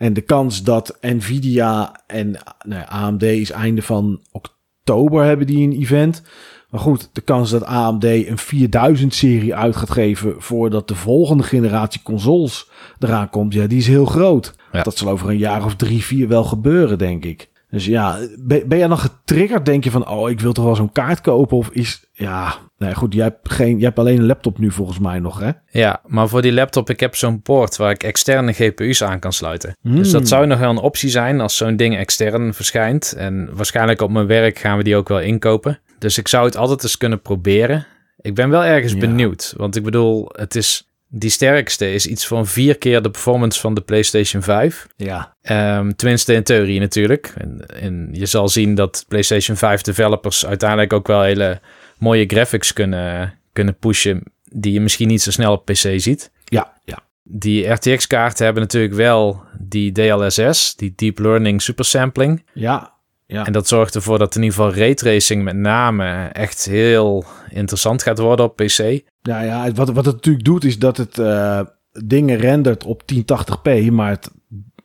En de kans dat Nvidia en nou AMD is einde van oktober hebben die een event. Maar goed, de kans dat AMD een 4000-serie uit gaat geven voordat de volgende generatie consoles eraan komt, ja, die is heel groot. Ja. Dat zal over een jaar of drie, vier wel gebeuren, denk ik. Dus ja, ben, ben jij dan getriggerd? Denk je van, oh, ik wil toch wel zo'n kaart kopen? Of is, ja, nee, goed, jij hebt, geen, jij hebt alleen een laptop nu volgens mij nog, hè? Ja, maar voor die laptop, ik heb zo'n poort waar ik externe GPU's aan kan sluiten. Dus dat Hmm. zou nog wel een optie zijn als zo'n ding extern verschijnt. En waarschijnlijk op mijn werk gaan we die ook wel inkopen. Dus ik zou het altijd eens kunnen proberen. Ik ben wel ergens Ja. benieuwd, want ik bedoel, het is... Die sterkste is iets van vier keer de performance van de PlayStation 5. Ja. Ehm, tenminste in theorie natuurlijk. En, en je zal zien dat PlayStation 5 developers uiteindelijk ook wel hele mooie graphics kunnen, kunnen pushen die je misschien niet zo snel op PC ziet. Ja, ja. Die RTX-kaarten hebben natuurlijk wel die DLSS, die Deep Learning Supersampling. Ja, ja. En dat zorgt ervoor dat in ieder geval raytracing met name echt heel interessant gaat worden op PC. Ja, ja, wat, wat het natuurlijk doet is dat het eh, dingen rendert op 1080p, maar het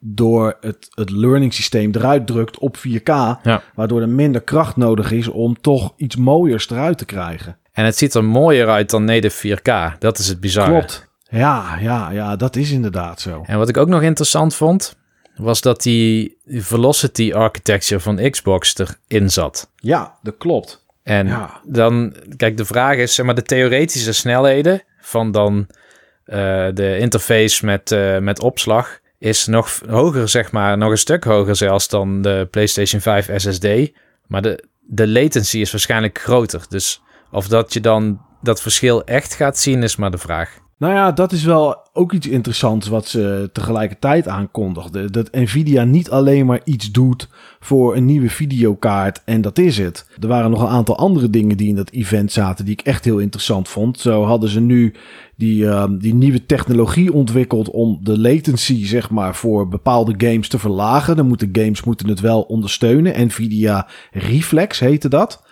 door het, het learning systeem eruit drukt op 4K, Ja. waardoor er minder kracht nodig is om toch iets mooiers eruit te krijgen. En het ziet er mooier uit dan native 4K. Dat is het bizarre. Klopt. Ja, ja, ja, dat is inderdaad zo. En wat ik ook nog interessant vond, was dat die velocity architecture van Xbox erin zat. Ja, dat klopt. En Ja. dan, kijk, de vraag is, zeg maar, de theoretische snelheden van dan eh, de interface met, eh, met opslag is nog hoger, zeg maar, nog een stuk hoger zelfs dan de PlayStation 5 SSD. Maar de, de latency is waarschijnlijk groter. Dus of dat je dan dat verschil echt gaat zien, is maar de vraag. Nou ja, dat is wel ook iets interessants wat ze tegelijkertijd aankondigden. Dat Nvidia niet alleen maar iets doet voor een nieuwe videokaart en dat is het. Er waren nog een aantal andere dingen die in dat event zaten die ik echt heel interessant vond. Zo hadden ze nu die, ehm, die nieuwe technologie ontwikkeld om de latency zeg maar voor bepaalde games te verlagen. Dan moeten games moeten het wel ondersteunen. Nvidia Reflex heette dat.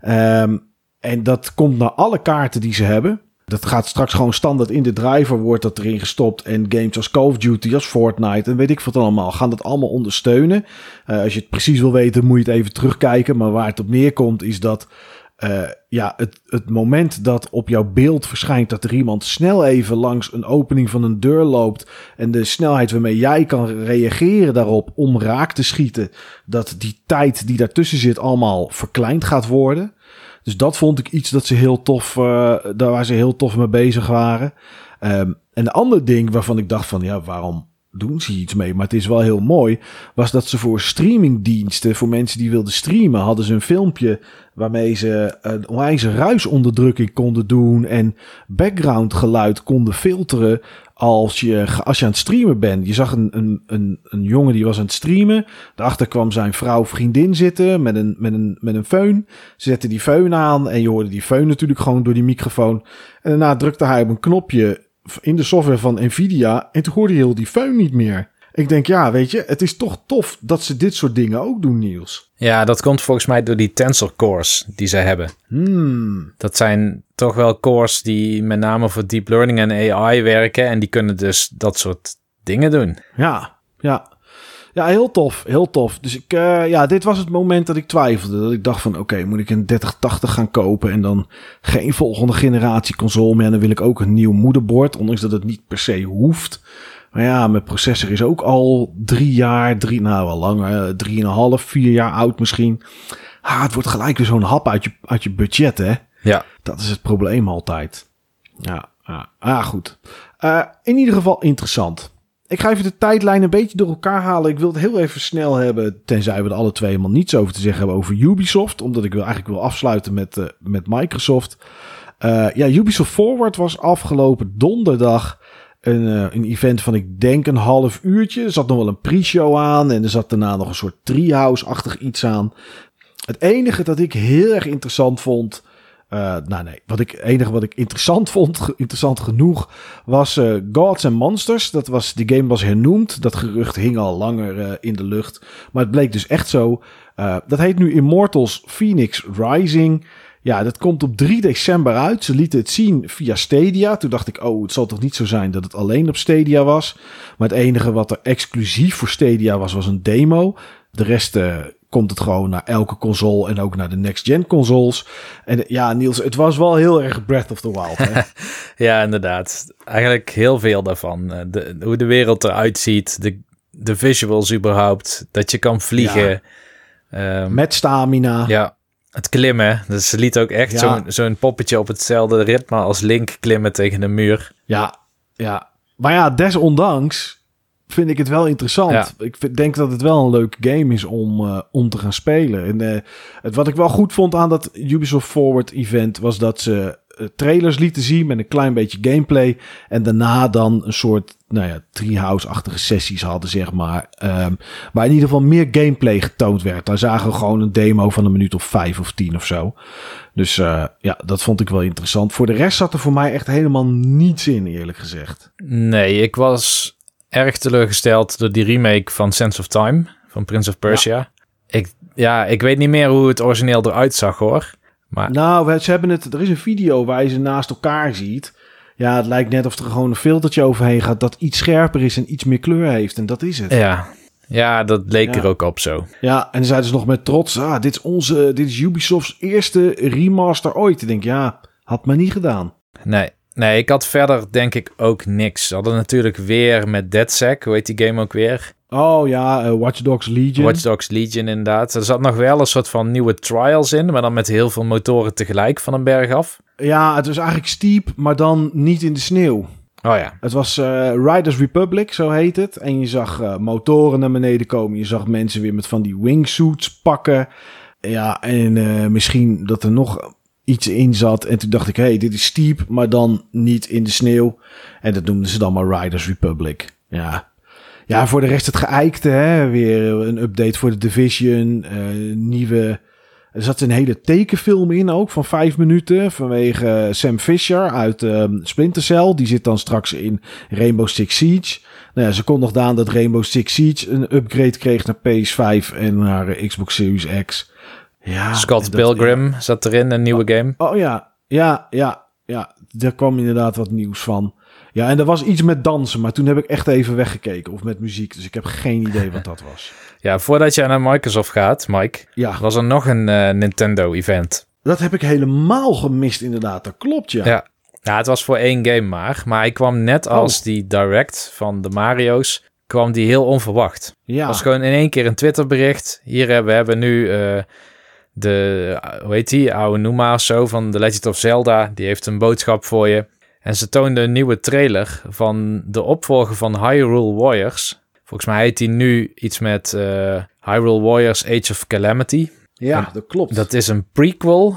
Ehm, en dat komt naar alle kaarten die ze hebben. Dat gaat straks gewoon standaard in de driver, wordt dat erin gestopt. En games als Call of Duty, als Fortnite en weet ik wat allemaal, gaan dat allemaal ondersteunen. Eh, als je het precies wil weten, moet je het even terugkijken. Maar waar het op neerkomt is dat eh, ja, het, het moment dat op jouw beeld verschijnt dat er iemand snel even langs een opening van een deur loopt. En de snelheid waarmee jij kan reageren daarop om raak te schieten. Dat die tijd die daartussen zit allemaal verkleind gaat worden. Dus dat vond ik iets dat ze heel tof, eh, daar waar ze heel tof mee bezig waren. Ehm, en de andere ding waarvan ik dacht van, ja, waarom doen ze iets mee? Maar het is wel heel mooi, was dat ze voor streamingdiensten, voor mensen die wilden streamen, hadden ze een filmpje waarmee ze een onwijze ruisonderdrukking konden doen en background geluid konden filteren als je, als je aan het streamen bent. Je zag een, een, een, een jongen die was aan het streamen. Daarachter kwam zijn vrouw vriendin zitten met een, met een, met een föhn. Ze zette die föhn aan en je hoorde die föhn natuurlijk gewoon door die microfoon. En daarna drukte hij op een knopje in de software van Nvidia en toen hoorde je heel die föhn niet meer. Ik denk, ja, weet je, het is toch tof dat ze dit soort dingen ook doen, Niels. Ja, dat komt volgens mij door die tensor cores die ze hebben. Hmm. Dat zijn toch wel cores die met name voor deep learning en AI werken. En die kunnen dus dat soort dingen doen. Ja, ja. Ja, heel tof, heel tof. Dus ik, eh, ja, dit was het moment dat ik twijfelde. Dat ik dacht van, oké, moet ik een 3080 gaan kopen en dan geen volgende generatie console meer. En dan wil ik ook een nieuw moederbord, ondanks dat het niet per se hoeft. Maar ja, mijn processor is ook al drie jaar, drie, nou wel langer, drieënhalf, vier jaar oud misschien. Ah, het wordt gelijk weer zo'n hap uit je, uit je budget, hè. Ja, Dat is het probleem altijd. Ja, ja. Ah, goed. Eh, in ieder geval interessant. Ik ga even de tijdlijn een beetje door elkaar halen. Ik wil het heel even snel hebben, tenzij we er alle twee helemaal niets over te zeggen hebben over Ubisoft. Omdat ik wil, eigenlijk wil afsluiten met, eh, met Microsoft. Eh, ja, Ubisoft Forward was afgelopen donderdag een, eh, een event van ik denk een half uurtje. Er zat nog wel een pre-show aan en er zat daarna nog een soort treehouse-achtig iets aan. Het enige dat ik heel erg interessant vond... eh, nou nee, wat ik, het enige wat ik interessant vond, interessant genoeg, was eh, Gods and Monsters. Dat was, die game was hernoemd. Dat gerucht hing al langer eh, in de lucht. Maar het bleek dus echt zo. Dat heet nu Immortals Phoenix Rising. Ja, dat komt op 3 december uit. Ze lieten het zien via Stadia. Toen dacht ik, oh, het zal toch niet zo zijn dat het alleen op Stadia was. Maar het enige wat er exclusief voor Stadia was, was een demo. De rest komt het gewoon naar elke console en ook naar de next-gen consoles. En ja, Niels, het was wel heel erg Breath of the Wild. Hè? ja inderdaad. Eigenlijk heel veel daarvan. Eh, De, hoe de wereld eruit ziet, de, de visuals überhaupt, dat je kan vliegen. Ja. Ehm, Met stamina. Ja, het klimmen. Dus ze liet ook echt Ja. zo'n zo'n poppetje op hetzelfde ritme als Link klimmen tegen de muur. Ja, ja. Maar ja, desondanks vind ik het wel interessant. Ja. Ik vind- denk dat het wel een leuke game is om, eh, om te gaan spelen. En eh, het, wat ik wel goed vond aan dat Ubisoft Forward event was dat ze eh, trailers lieten zien met een klein beetje gameplay. En daarna dan een soort, nou ja, treehouse-achtige sessies hadden, zeg maar. Ehm, waar in ieder geval meer gameplay getoond werd. Daar zagen we gewoon een demo van een minuut of vijf of tien of zo. Dus ja, dat vond ik wel interessant. Voor de rest zat er voor mij echt helemaal niets in, eerlijk gezegd. Nee, ik was erg teleurgesteld door die remake van Sense of Time van Prince of Persia. Ik, ja, ik weet niet meer hoe het origineel eruit zag hoor. Maar Nou, ze hebben het. Er is een video waar je ze naast elkaar ziet. Ja, het lijkt net of er gewoon een filtertje overheen gaat dat iets scherper is en iets meer kleur heeft. En dat is het. ja, ja dat leek Ja. er ook op zo. Ja, en dan zeiden ze nog met trots: ah, dit is onze, dit is Ubisoft's eerste remaster ooit. Ik denk, ja, had maar niet gedaan. Nee, nee, ik had verder denk ik ook niks. Ze hadden natuurlijk weer met DeadSec, hoe heet die game ook weer? Oh ja, eh, Watch Dogs Legion. Watch Dogs Legion inderdaad. Er zat nog wel een soort van nieuwe trials in, maar dan met heel veel motoren tegelijk van een berg af. Ja, het was eigenlijk steep, maar dan niet in de sneeuw. Oh ja, Het was eh, Riders Republic, zo heet het. En je zag eh, motoren naar beneden komen. Je zag mensen weer met van die wingsuits pakken. Ja, en misschien dat er nog iets in zat. En toen dacht ik, hé, hey, dit is steep, maar dan niet in de sneeuw. En dat noemden ze dan maar Riders Republic. Ja, ja voor de rest het geëikte, hè. Weer een update voor de Division. eh, nieuwe... Er zat een hele tekenfilm in ook van vijf minuten vanwege Sam Fisher uit ehm Splinter Cell. Die zit dan straks in Rainbow Six Siege. Nou ja, ze kondigde aan dat Rainbow Six Siege een upgrade kreeg naar PS5 en naar eh, Xbox Series X. Ja, Scott dat- Pilgrim zat erin, een nieuwe game. Oh ja, ja, ja, ja. Daar kwam inderdaad wat nieuws van. Ja, en er was iets met dansen, maar toen heb ik echt even weggekeken. Of met muziek, dus ik heb geen idee wat dat was. Ja, voordat je naar Microsoft gaat, Mike, Ja, was er nog een eh, Nintendo-event. dat heb ik helemaal gemist inderdaad. Dat klopt, ja. Ja. het was voor één game maar. Maar hij kwam net Oh. als die Direct van de Mario's, kwam die heel onverwacht. Ja, Het was gewoon in één keer een Twitter-bericht. Hier hebben we hebben nu eh, de, hoe heet die, oude Numa of zo van The Legend of Zelda. Die heeft een boodschap voor je. En ze toonden een nieuwe trailer van de opvolger van Hyrule Warriors. Volgens mij heet die nu iets met eh, Hyrule Warriors Age of Calamity. ja, dat klopt. Dat is een prequel,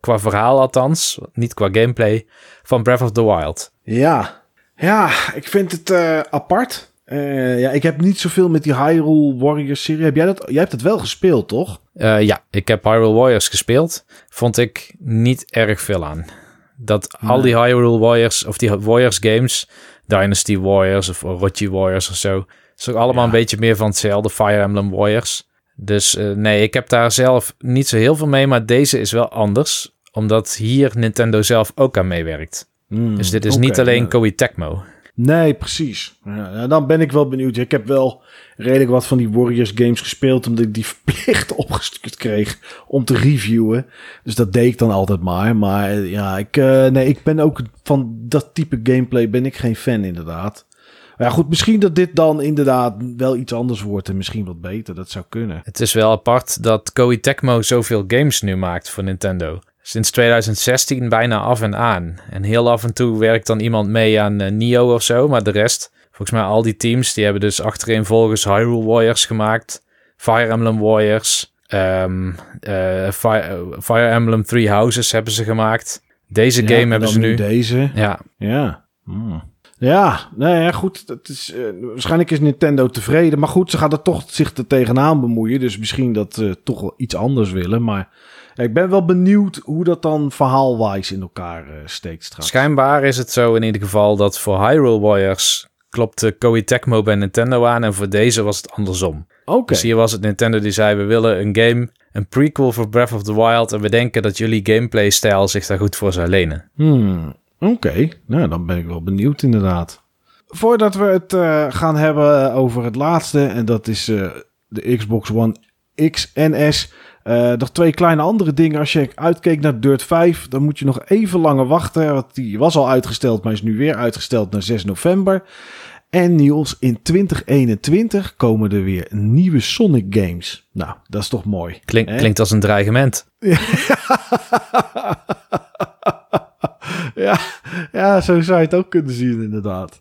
qua verhaal althans, niet qua gameplay, van Breath of the Wild. Ja, ja ik vind het eh, apart. Eh, ja, ik heb niet zoveel met die Hyrule Warriors serie. Heb jij dat? Jij hebt het wel gespeeld, toch? Eh, ja, ik heb Hyrule Warriors gespeeld. Vond ik niet erg veel aan. Dat al die Hyrule Warriors, of die Warriors games, Dynasty Warriors of Orochi Warriors of zo, is ook allemaal Ja. een beetje meer van hetzelfde, Fire Emblem Warriors. Dus eh, nee, ik heb daar zelf niet zo heel veel mee, maar deze is wel anders, omdat hier Nintendo zelf ook aan meewerkt. Hmm, Dus dit is niet alleen ja. Koei Tecmo. Nee, precies. Ja, dan ben ik wel benieuwd. Ik heb wel redelijk wat van die Warriors games gespeeld, omdat ik die verplicht opgestuurd kreeg om te reviewen. Dus dat deed ik dan altijd maar. Maar eh, ja, ik, eh, nee, ik ben ook van dat type gameplay ben ik geen fan inderdaad. Maar ja, goed, misschien dat dit dan inderdaad wel iets anders wordt en misschien wat beter. Dat zou kunnen. Het is wel apart dat Koei Tecmo zoveel games nu maakt voor Nintendo. Sinds 2016 bijna af en aan. En heel af en toe werkt dan iemand mee aan eh, Nio of zo. Maar de rest, volgens mij al die teams, die hebben dus achtereenvolgens Hyrule Warriors gemaakt. Fire Emblem Warriors. ehm, eh, Fire, eh, Fire Emblem Three Houses hebben ze gemaakt. Deze Ja, game en hebben ze nu. Deze. Ja, Ja. Hmm. Ja, nee, ja, goed. Dat is, waarschijnlijk is Nintendo tevreden. Maar goed, ze gaan er toch zich er tegenaan bemoeien. Dus misschien dat ze toch wel iets anders willen. Maar ik ben wel benieuwd hoe dat dan verhaalwijs in elkaar eh, steekt straks. Schijnbaar is het zo in ieder geval dat voor Hyrule Warriors klopte Koei Tecmo bij Nintendo aan. En voor deze was het andersom. Oké. Dus hier was het Nintendo die zei: We willen een game, een prequel voor Breath of the Wild. En we denken dat jullie gameplay-stijl zich daar goed voor zou lenen. Hmm, Oké, nou dan ben ik wel benieuwd inderdaad. Voordat we het eh, gaan hebben over het laatste, en dat is eh, de Xbox One X en S. eh, nog twee kleine andere dingen. Als je uitkeek naar Dirt 5, dan moet je nog even langer wachten. Want die was al uitgesteld, maar is nu weer uitgesteld naar 6 november. En Niels, in 2021 komen er weer nieuwe Sonic games. Nou, dat is toch mooi. Klink, klinkt als een dreigement. ja, ja, zo zou je het ook kunnen zien inderdaad.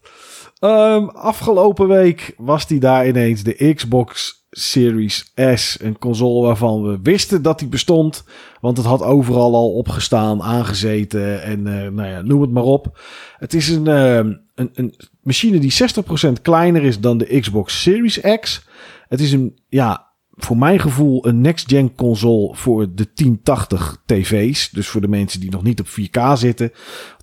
Um, afgelopen week was die daar ineens de Xbox Series S. Een console waarvan we wisten dat die bestond. Want het had overal al opgestaan, aangezeten en uh, nou ja, noem het maar op. Het is een, uh, een, een machine die 60% kleiner is dan de Xbox Series X. Het is een, ja, voor mijn gevoel een next-gen console voor de 1080 tv's. Dus voor de mensen die nog niet op 4K zitten.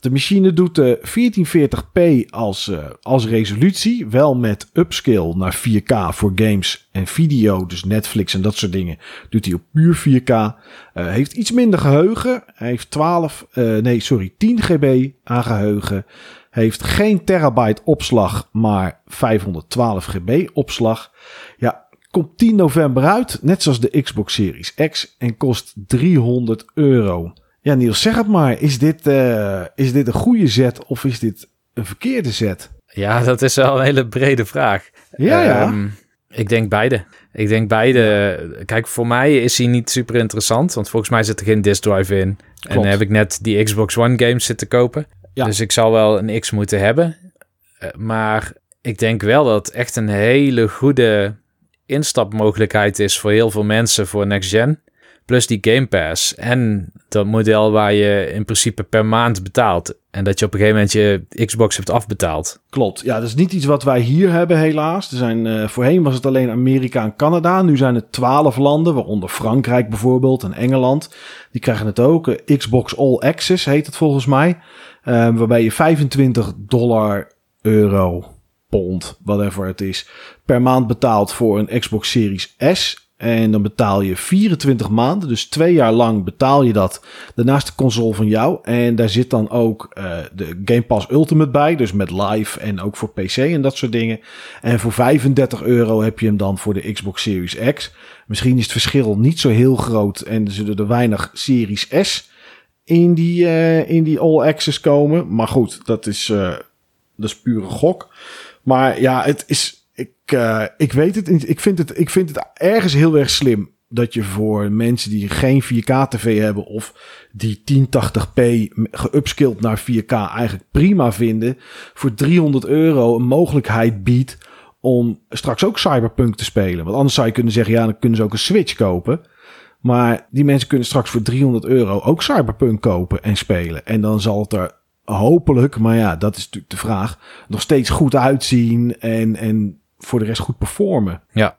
De machine doet de 1440p als, uh, als resolutie. Wel met upscale naar 4K voor games en video. Dus Netflix en dat soort dingen doet hij op puur 4K. Uh, heeft iets minder geheugen. Hij heeft 12, uh, nee sorry, 10 GB aan geheugen. Heeft geen terabyte opslag, maar 512 GB opslag. Ja, Komt 10 november uit, net zoals de Xbox Series X, en kost 300 euro. Ja, Niels, zeg het maar. Is dit, uh, is dit een goede zet of is dit een verkeerde zet? Ja, dat is wel een hele brede vraag. Ja, ja. Um, ik denk beide. Ik denk beide. Kijk, voor mij is hij niet super interessant, want volgens mij zit er geen disk drive in. Klopt. En dan heb ik net die Xbox One games zitten kopen. Ja. Dus ik zal wel een X moeten hebben. Uh, maar ik denk wel dat echt een hele goede instapmogelijkheid is voor heel veel mensen voor next gen. Plus die Game Pass en dat model waar je in principe per maand betaalt. En dat je op een gegeven moment je Xbox hebt afbetaald. Klopt. Ja, dat is niet iets wat wij hier hebben helaas. Er zijn, uh, voorheen was het alleen Amerika en Canada. Nu zijn het twaalf landen, waaronder Frankrijk bijvoorbeeld en Engeland. Die krijgen het ook. Xbox All Access heet het volgens mij. Uh, waarbij je 25 dollar, euro, pond, whatever het is, per maand betaalt voor een Xbox Series S. En dan betaal je 24 maanden, dus twee jaar lang betaal je dat. Daarnaast de console van jou. En daar zit dan ook uh, de Game Pass Ultimate bij, dus met live en ook voor PC en dat soort dingen. En voor 35 euro heb je hem dan voor de Xbox Series X. Misschien is het verschil niet zo heel groot en er zullen er weinig Series S in die, uh, in die All Access komen. Maar goed, dat is, uh, dat is pure gok. Maar ja, het is. Ik, uh, ik weet het niet. Ik vind het, ik vind het ergens heel erg slim. Dat je voor mensen die geen 4K-TV hebben of die 1080p geupskilled naar 4K eigenlijk prima vinden, voor 300 euro een mogelijkheid biedt om straks ook Cyberpunk te spelen. Want anders zou je kunnen zeggen, ja, dan kunnen ze ook een Switch kopen. Maar die mensen kunnen straks voor 300 euro ook Cyberpunk kopen en spelen. En dan zal het er hopelijk, maar ja, dat is natuurlijk de vraag, nog steeds goed uitzien en, en voor de rest goed performen. Ja.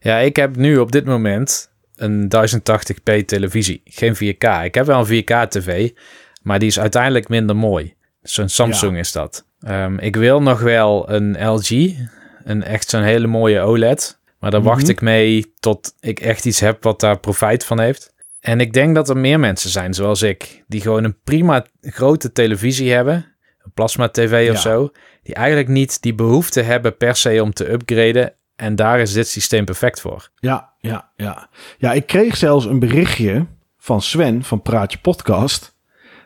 ja, ik heb nu op dit moment een 1080p televisie, geen 4K. Ik heb wel een 4K tv, maar die is uiteindelijk minder mooi. Zo'n Samsung is dat. Um, ik wil nog wel een LG, een echt zo'n hele mooie OLED. Maar daar wacht mhm. ik mee tot ik echt iets heb wat daar profijt van heeft. En ik denk dat er meer mensen zijn zoals ik, die gewoon een prima grote televisie hebben, een plasma tv of zo, die eigenlijk niet die behoefte hebben per se om te upgraden. En daar is dit systeem perfect voor. Ja, ja, ja. Ja, ik kreeg zelfs een berichtje van Sven van Praatje Podcast.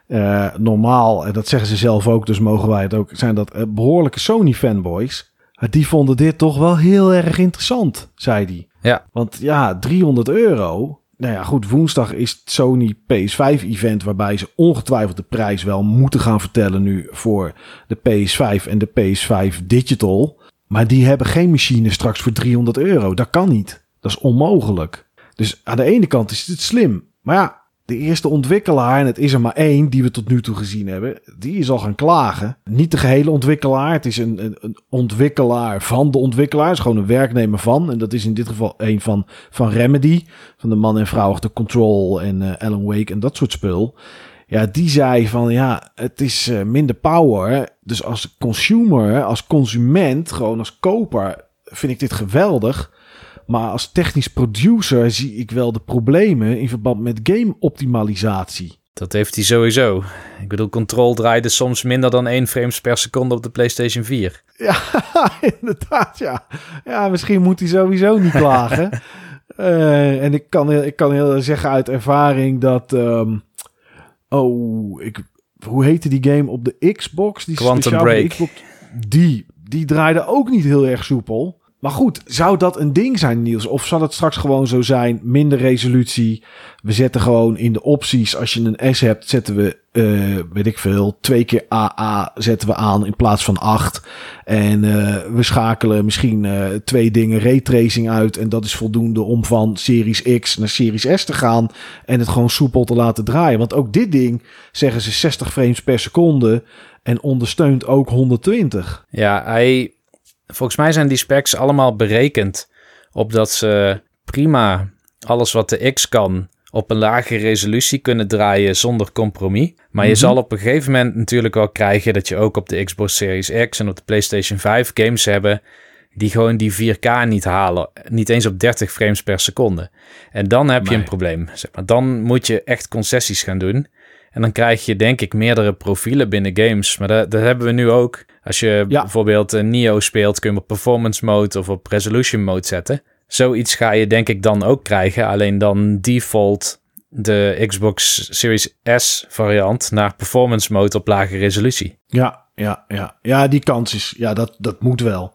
Uh, normaal, en dat zeggen ze zelf ook, dus mogen wij het ook, zijn dat uh, behoorlijke Sony fanboys. Die vonden dit toch wel heel erg interessant, zei hij. Ja. Want ja, 300 euro, nou ja, goed, woensdag is het Sony PS5-event waarbij ze ongetwijfeld de prijs wel moeten gaan vertellen nu voor de PS5 en de PS5 Digital. Maar die hebben geen machine straks voor 300 euro. Dat kan niet. Dat is onmogelijk. Dus aan de ene kant is het slim. Maar ja, de eerste ontwikkelaar, en het is er maar één die we tot nu toe gezien hebben, die is al gaan klagen. Niet de gehele ontwikkelaar, het is een, een, ontwikkelaar van de ontwikkelaar. Is gewoon een werknemer van. En dat is in dit geval een van, van Remedy, van de man en vrouw achter Control en uh, Alan Wake en dat soort spul. Ja, die zei van ja, het is uh, minder power. Dus als consumer, als consument, gewoon als koper, vind ik dit geweldig. Maar als technisch producer zie ik wel de problemen in verband met game-optimalisatie. Dat heeft hij sowieso. Ik bedoel, Control draaide soms minder dan 1 frames per seconde op de PlayStation 4. Ja, inderdaad, ja. Ja, misschien moet hij sowieso niet klagen. uh, en ik kan, ik kan heel zeggen uit ervaring dat... Um, oh, ik, hoe heette die game op de Xbox? Die Quantum Break. Xbox, die, die draaide ook niet heel erg soepel. Maar goed, zou dat een ding zijn, Niels? Of zal het straks gewoon zo zijn, minder resolutie? We zetten gewoon in de opties, als je een S hebt, zetten we, uh, weet ik veel, twee keer AA zetten we aan in plaats van acht. En uh, we schakelen misschien uh, twee dingen raytracing uit. En dat is voldoende om van Series X naar Series S te gaan. En het gewoon soepel te laten draaien. Want ook dit ding, zeggen ze 60 frames per seconde. En ondersteunt ook 120. Ja, hij Volgens mij zijn die specs allemaal berekend op dat ze prima alles wat de X kan op een lage resolutie kunnen draaien zonder compromis. Maar je mhm. zal op een gegeven moment natuurlijk wel krijgen dat je ook op de Xbox Series X en op de PlayStation 5 games hebben die gewoon die 4K niet halen. Niet eens op 30 frames per seconde. En dan heb je een probleem. Zeg maar. Dan moet je echt concessies gaan doen. En dan krijg je denk ik meerdere profielen binnen games. Maar dat, dat hebben we nu ook. Als je bijvoorbeeld een Neo speelt, kun je op performance mode of op resolution mode zetten. Zoiets ga je denk ik dan ook krijgen. Alleen dan default de Xbox Series S variant naar performance mode op lage resolutie. Ja, ja, ja. Ja, die kans is, ja, dat, dat moet wel.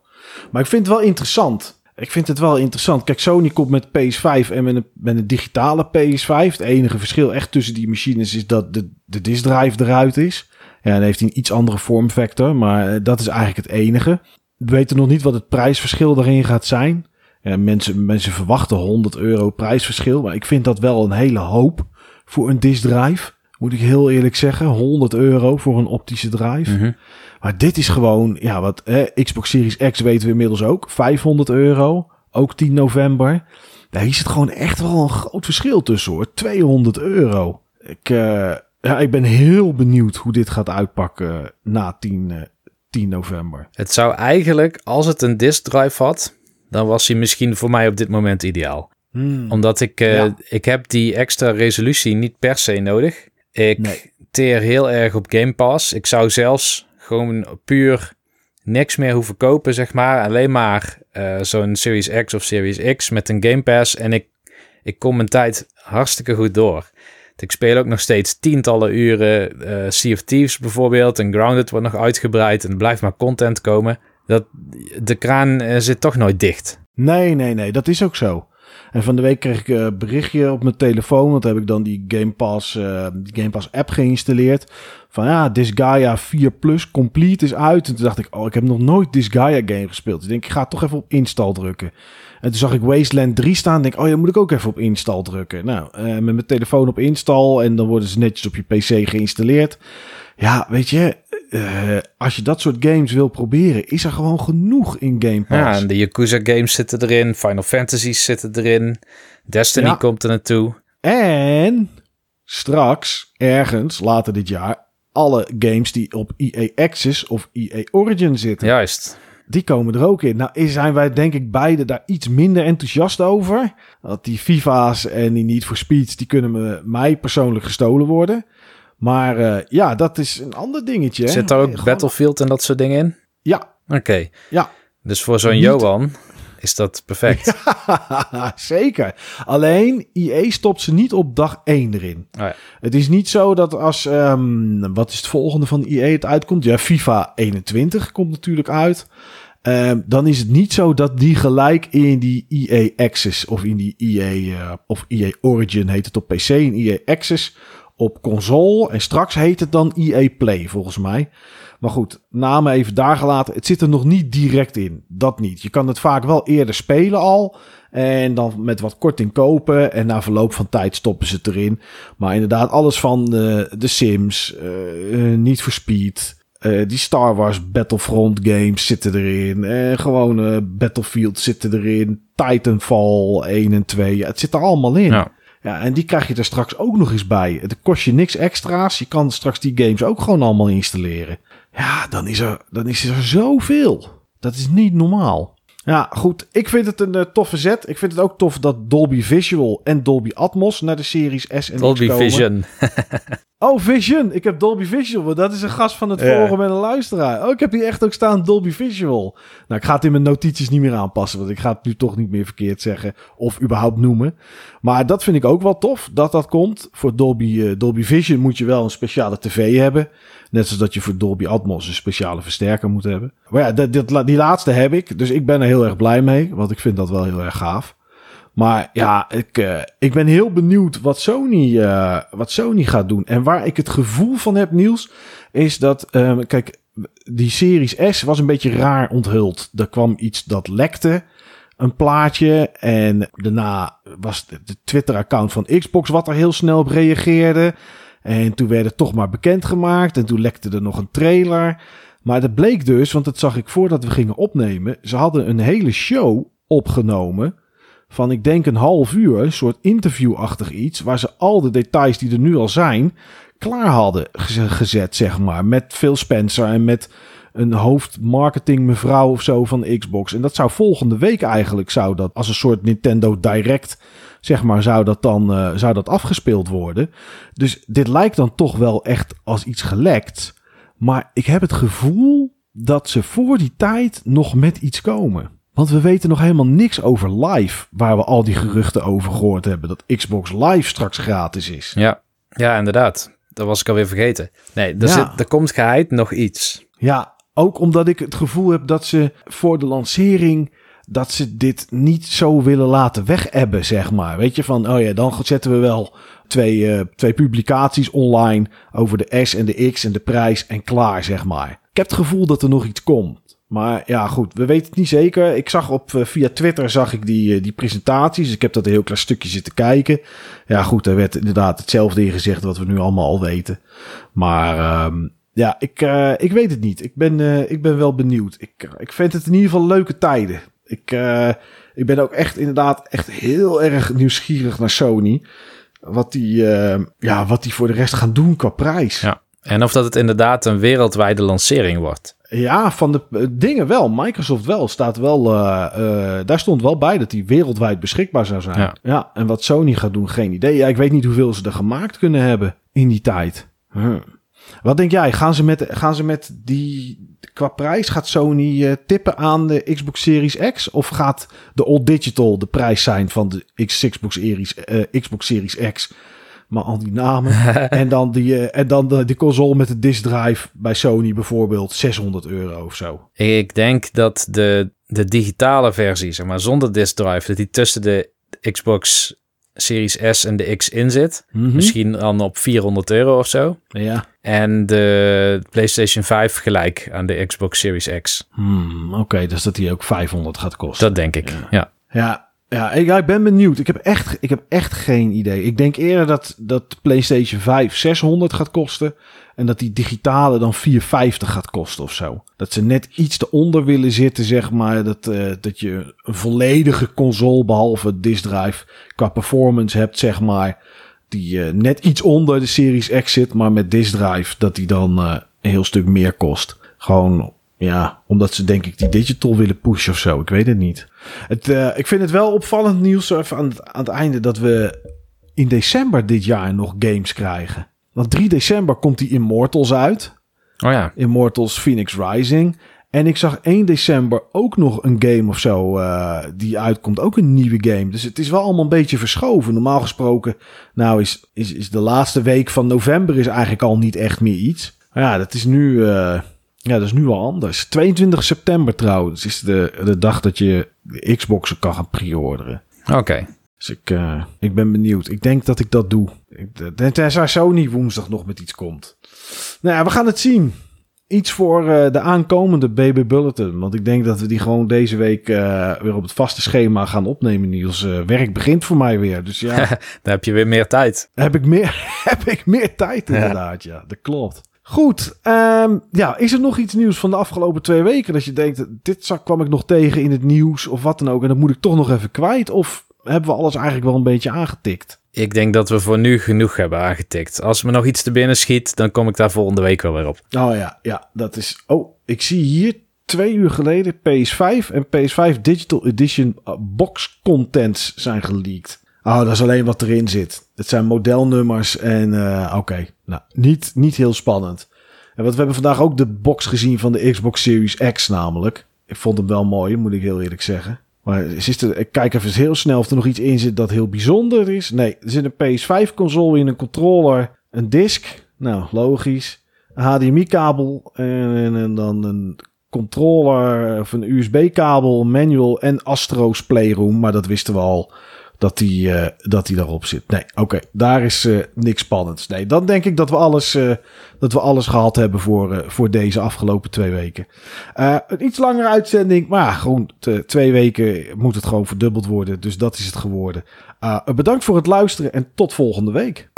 Maar ik vind het wel interessant. Ik vind het wel interessant. Kijk, Sony komt met PS5 en met een, met een digitale PS5. Het enige verschil echt tussen die machines is dat de, de disk drive eruit is. Ja, dan heeft hij een iets andere vormfactor, maar eh, dat is eigenlijk het enige. We weten nog niet wat het prijsverschil daarin gaat zijn. Ja, mensen, mensen verwachten 100 euro prijsverschil, maar ik vind dat wel een hele hoop voor een disk drive. Moet ik heel eerlijk zeggen, 100 euro voor een optische drive. Mhm. Maar dit is gewoon, ja, wat Xbox Series X weten we inmiddels ook. 500 euro, ook 10 november. Daar is het gewoon echt wel een groot verschil tussen hoor. 200 euro. Ik, uh, ja, ik ben heel benieuwd hoe dit gaat uitpakken na 10, uh, 10 november. Het zou eigenlijk, als het een disk drive had, dan was hij misschien voor mij op dit moment ideaal. Hmm. Omdat ik, uh, ik heb die extra resolutie niet per se nodig. Ik nee. teer heel erg op Game Pass. Ik zou zelfs gewoon puur niks meer hoeven kopen, zeg maar. Alleen maar uh, zo'n Series X of Series X met een Game Pass. En ik, ik kom mijn tijd hartstikke goed door. Ik speel ook nog steeds tientallen uren uh, Sea of Thieves bijvoorbeeld. En Grounded wordt nog uitgebreid en er blijft maar content komen. Dat, de kraan uh, zit toch nooit dicht. Nee, nee, nee, dat is ook zo. En van de week kreeg ik een berichtje op mijn telefoon. Want heb ik dan die Game Pass, die Game Pass app geïnstalleerd. Van ja, Disgaea 4 Plus Complete is uit. En toen dacht ik, oh, ik heb nog nooit Disgaea game gespeeld. Dus ik denk, ik ga toch even op install drukken. En toen zag ik Wasteland 3 staan. Denk, oh ja, moet ik ook even op install drukken. Nou, uh, met mijn telefoon op install. En dan worden ze netjes op je PC geïnstalleerd. Ja, weet je, uh, als je dat soort games wil proberen, is er gewoon genoeg in Game Pass. Ja, en de Yakuza games zitten erin, Final Fantasies zitten erin, Destiny komt er naartoe. En straks, ergens later dit jaar, alle games die op EA Access of EA Origin zitten. Juist. Die komen er ook in. Nou, zijn wij denk ik beide daar iets minder enthousiast over. Dat die FIFA's en die Need for Speeds, die kunnen me, mij persoonlijk gestolen worden. Maar uh, ja, dat is een ander dingetje. Zit daar ook Battlefield en dat soort dingen in? Ja. Oké. Ja. Dus voor zo'n Johan is dat perfect. zeker. Alleen, IE stopt ze niet op dag 1 erin. Oh ja. Het is niet zo dat als, um, wat is het volgende van IE het uitkomt? Ja, FIFA 21 komt natuurlijk uit. Um, dan is het niet zo dat die gelijk in die EA Access of in die EA uh, of EA Origin heet het op PC en EA Access op console. En straks heet het dan EA Play volgens mij. Maar goed, namen even daar gelaten. Het zit er nog niet direct in. Dat niet. Je kan het vaak wel eerder spelen al. En dan met wat korting kopen. En na verloop van tijd stoppen ze het erin. Maar inderdaad, alles van de, de Sims, uh, Niet for Speed. Uh, die Star Wars Battlefront games zitten erin. Uh, gewone Battlefield zitten erin. Titanfall 1 en 2. Ja, het zit er allemaal in. Ja. Ja, en die krijg je er straks ook nog eens bij. Het kost je niks extra's. Je kan straks die games ook gewoon allemaal installeren. Ja, dan is er, dan is er zoveel. Dat is niet normaal. Ja, goed. Ik vind het een uh, toffe zet. Ik vind het ook tof dat Dolby Visual en Dolby Atmos naar de Series S en Dolby Vision. Oh, Vision. Ik heb Dolby Visual. Dat is een gast van het Ja. forum en een luisteraar. Oh, ik heb hier echt ook staan Dolby Visual. Nou, ik ga het in mijn notities niet meer aanpassen. Want ik ga het nu toch niet meer verkeerd zeggen. Of überhaupt noemen. Maar dat vind ik ook wel tof. Dat dat komt. Voor Dolby, eh, Dolby Vision moet je wel een speciale tv hebben. Net zoals dat je voor Dolby Atmos een speciale versterker moet hebben. Maar ja, dat, dat- die laatste heb ik. Dus ik ben er heel erg blij mee. Want ik vind dat wel heel erg gaaf. Maar ja, ik, eh, ik ben heel benieuwd wat Sony, eh, wat Sony gaat doen. En waar ik het gevoel van heb, Niels, is dat... ehm, kijk, die Series S was een beetje raar onthuld. Er kwam iets dat lekte, een plaatje. En daarna was de Twitter-account van Xbox wat er heel snel op reageerde. En toen werd het toch maar bekendgemaakt. En toen lekte er nog een trailer. Maar dat bleek dus, want dat zag ik voordat we gingen opnemen. Ze hadden een hele show opgenomen van ik denk een half uur, een soort interviewachtig iets, waar ze al de details die er nu al zijn, klaar hadden geze- gezet, zeg maar. Met Phil Spencer en met een hoofdmarketing mevrouw of zo van Xbox. En dat zou volgende week eigenlijk, zou dat als een soort Nintendo Direct, zeg maar, zou dat dan eh, zou dat afgespeeld worden. Dus dit lijkt dan toch wel echt als iets gelekt. Maar ik heb het gevoel dat ze voor die tijd nog met iets komen. Want we weten nog helemaal niks over live, waar we al die geruchten over gehoord hebben. Dat Xbox Live straks gratis is. Ja, ja inderdaad. Dat was ik alweer vergeten. Nee, er, Ja. zit, er komt geheid nog iets. Ja, ook omdat ik het gevoel heb dat ze voor de lancering dat ze dit niet zo willen laten wegebben, zeg maar. Weet je, van, oh ja, dan zetten we wel twee, eh, twee publicaties online over de S en de X en de prijs en klaar, zeg maar. Ik heb het gevoel dat er nog iets komt. Maar ja, goed, we weten het niet zeker. Ik zag op, eh, via Twitter zag ik die, eh, die presentaties. Ik heb dat een heel klein stukje zitten kijken. Ja, goed, er werd inderdaad hetzelfde in gezegd wat we nu allemaal al weten. Maar ehm, ja, ik, eh, ik weet het niet. Ik ben, ik ben wel benieuwd. Ik, ik vind het in ieder geval leuke tijden. Ik, ik ben ook echt inderdaad echt heel erg nieuwsgierig naar Sony. Wat die, ja, wat die voor de rest gaan doen qua prijs. Ja. En of dat het inderdaad een wereldwijde lancering wordt. Ja, van de eh, dingen wel. Microsoft wel. Staat wel eh, eh, daar stond wel bij dat die wereldwijd beschikbaar zou zijn. Ja. Ja. en wat Sony gaat doen, geen idee. Ja, ik weet niet hoeveel ze er gemaakt kunnen hebben in die tijd. Huh. Wat denk jij? Gaan ze met, gaan ze met die... Qua prijs gaat Sony tippen aan de Xbox Series X? Of gaat de All Digital de prijs zijn van de Xbox Series, Xbox Series X? Maar al die namen. en dan, die, eh, en dan de, die console met de disk drive bij Sony bijvoorbeeld 600 euro of zo. Ik denk dat de, de digitale versie, zeg maar zonder disk drive, dat die tussen de Xbox Series S en de X in zit. Mhm. Misschien dan op 400 euro of zo. Ja. En de PlayStation 5 gelijk aan de Xbox Series X. Hmm, Oké, dus dat die ook 500 gaat kosten. Dat denk ik. Ja. Ja, ja, ik, ja, ik ben benieuwd. Ik heb, echt, ik heb echt geen idee. Ik denk eerder dat, dat PlayStation 5 600 gaat kosten. En dat die digitale dan 450 gaat kosten of zo. Dat ze net iets eronder willen zitten, zeg maar. Dat, eh, dat je een volledige console, behalve disk drive, qua performance hebt, zeg maar. Die eh, net iets onder de Series X zit, maar met disk drive, dat die dan eh, een heel stuk meer kost. Gewoon, ja, omdat ze denk ik die digital willen pushen of zo. Ik weet het niet. Het, eh, ik vind het wel opvallend nieuws even aan het, aan het einde dat we in december dit jaar nog games krijgen. Want 3 december komt die Immortals uit. Oh ja. Immortals Phoenix Rising. En ik zag 1 december ook nog een game of zo eh, die uitkomt. Ook een nieuwe game. Dus het is wel allemaal een beetje verschoven. Normaal gesproken, nou is, is, is de laatste week van november is eigenlijk al niet echt meer iets. Maar ja, dat is nu, eh, ja, dat is nu al anders. 22 september trouwens is de, de dag dat je de Xboxen kan gaan pre-orderen. Oké. Dus ik, eh, ik ben benieuwd. Ik denk dat ik dat doe. Ik, ten- tenzij Sony woensdag nog met iets komt. Nou ja, we gaan het zien. Iets voor eh, de aankomende BB Bulletin. Want ik denk dat we die gewoon deze week eh, weer op het vaste schema gaan opnemen, Niels. Werk begint voor mij weer. Dus ja, Dan heb je weer meer tijd. heb ik meer, heb ik meer tijd inderdaad. Ja, dat klopt. Goed, ehm, ja, is er nog iets nieuws van de afgelopen twee weken dat je denkt, dit zak kwam ik nog tegen in het nieuws of wat dan ook en dat moet ik toch nog even kwijt? Of hebben we alles eigenlijk wel een beetje aangetikt? Ik denk dat we voor nu genoeg hebben aangetikt. Als me nog iets te binnen schiet, dan kom ik daar volgende week wel weer op. Oh ja, ja, dat is. Oh, ik zie hier twee uur geleden PS5 en PS5 Digital Edition uh, box contents zijn geleakt. Oh, dat is alleen wat erin zit. Het zijn modelnummers en uh, oké. Nou, niet, niet heel spannend. En wat we hebben vandaag ook de box gezien van de Xbox Series X namelijk. Ik vond hem wel mooi, moet ik heel eerlijk zeggen. Maar is er, ik kijk even heel snel of er nog iets in zit dat heel bijzonder is. Nee, er zit een PS5 console in, een controller, een disc. Nou, logisch. Een HDMI-kabel en, en, dan een controller of een USB-kabel, manual en Astro's Playroom. Maar dat wisten we al dat die, uh, dat die daarop zit. Nee, oké, daar is uh, niks spannends. Nee, dan denk ik dat we alles, uh, dat we alles gehad hebben voor, voor deze afgelopen twee weken. een iets langere uitzending, maar gewoon twee weken moet het gewoon verdubbeld worden. Dus dat is het geworden. bedankt voor het luisteren en tot volgende week.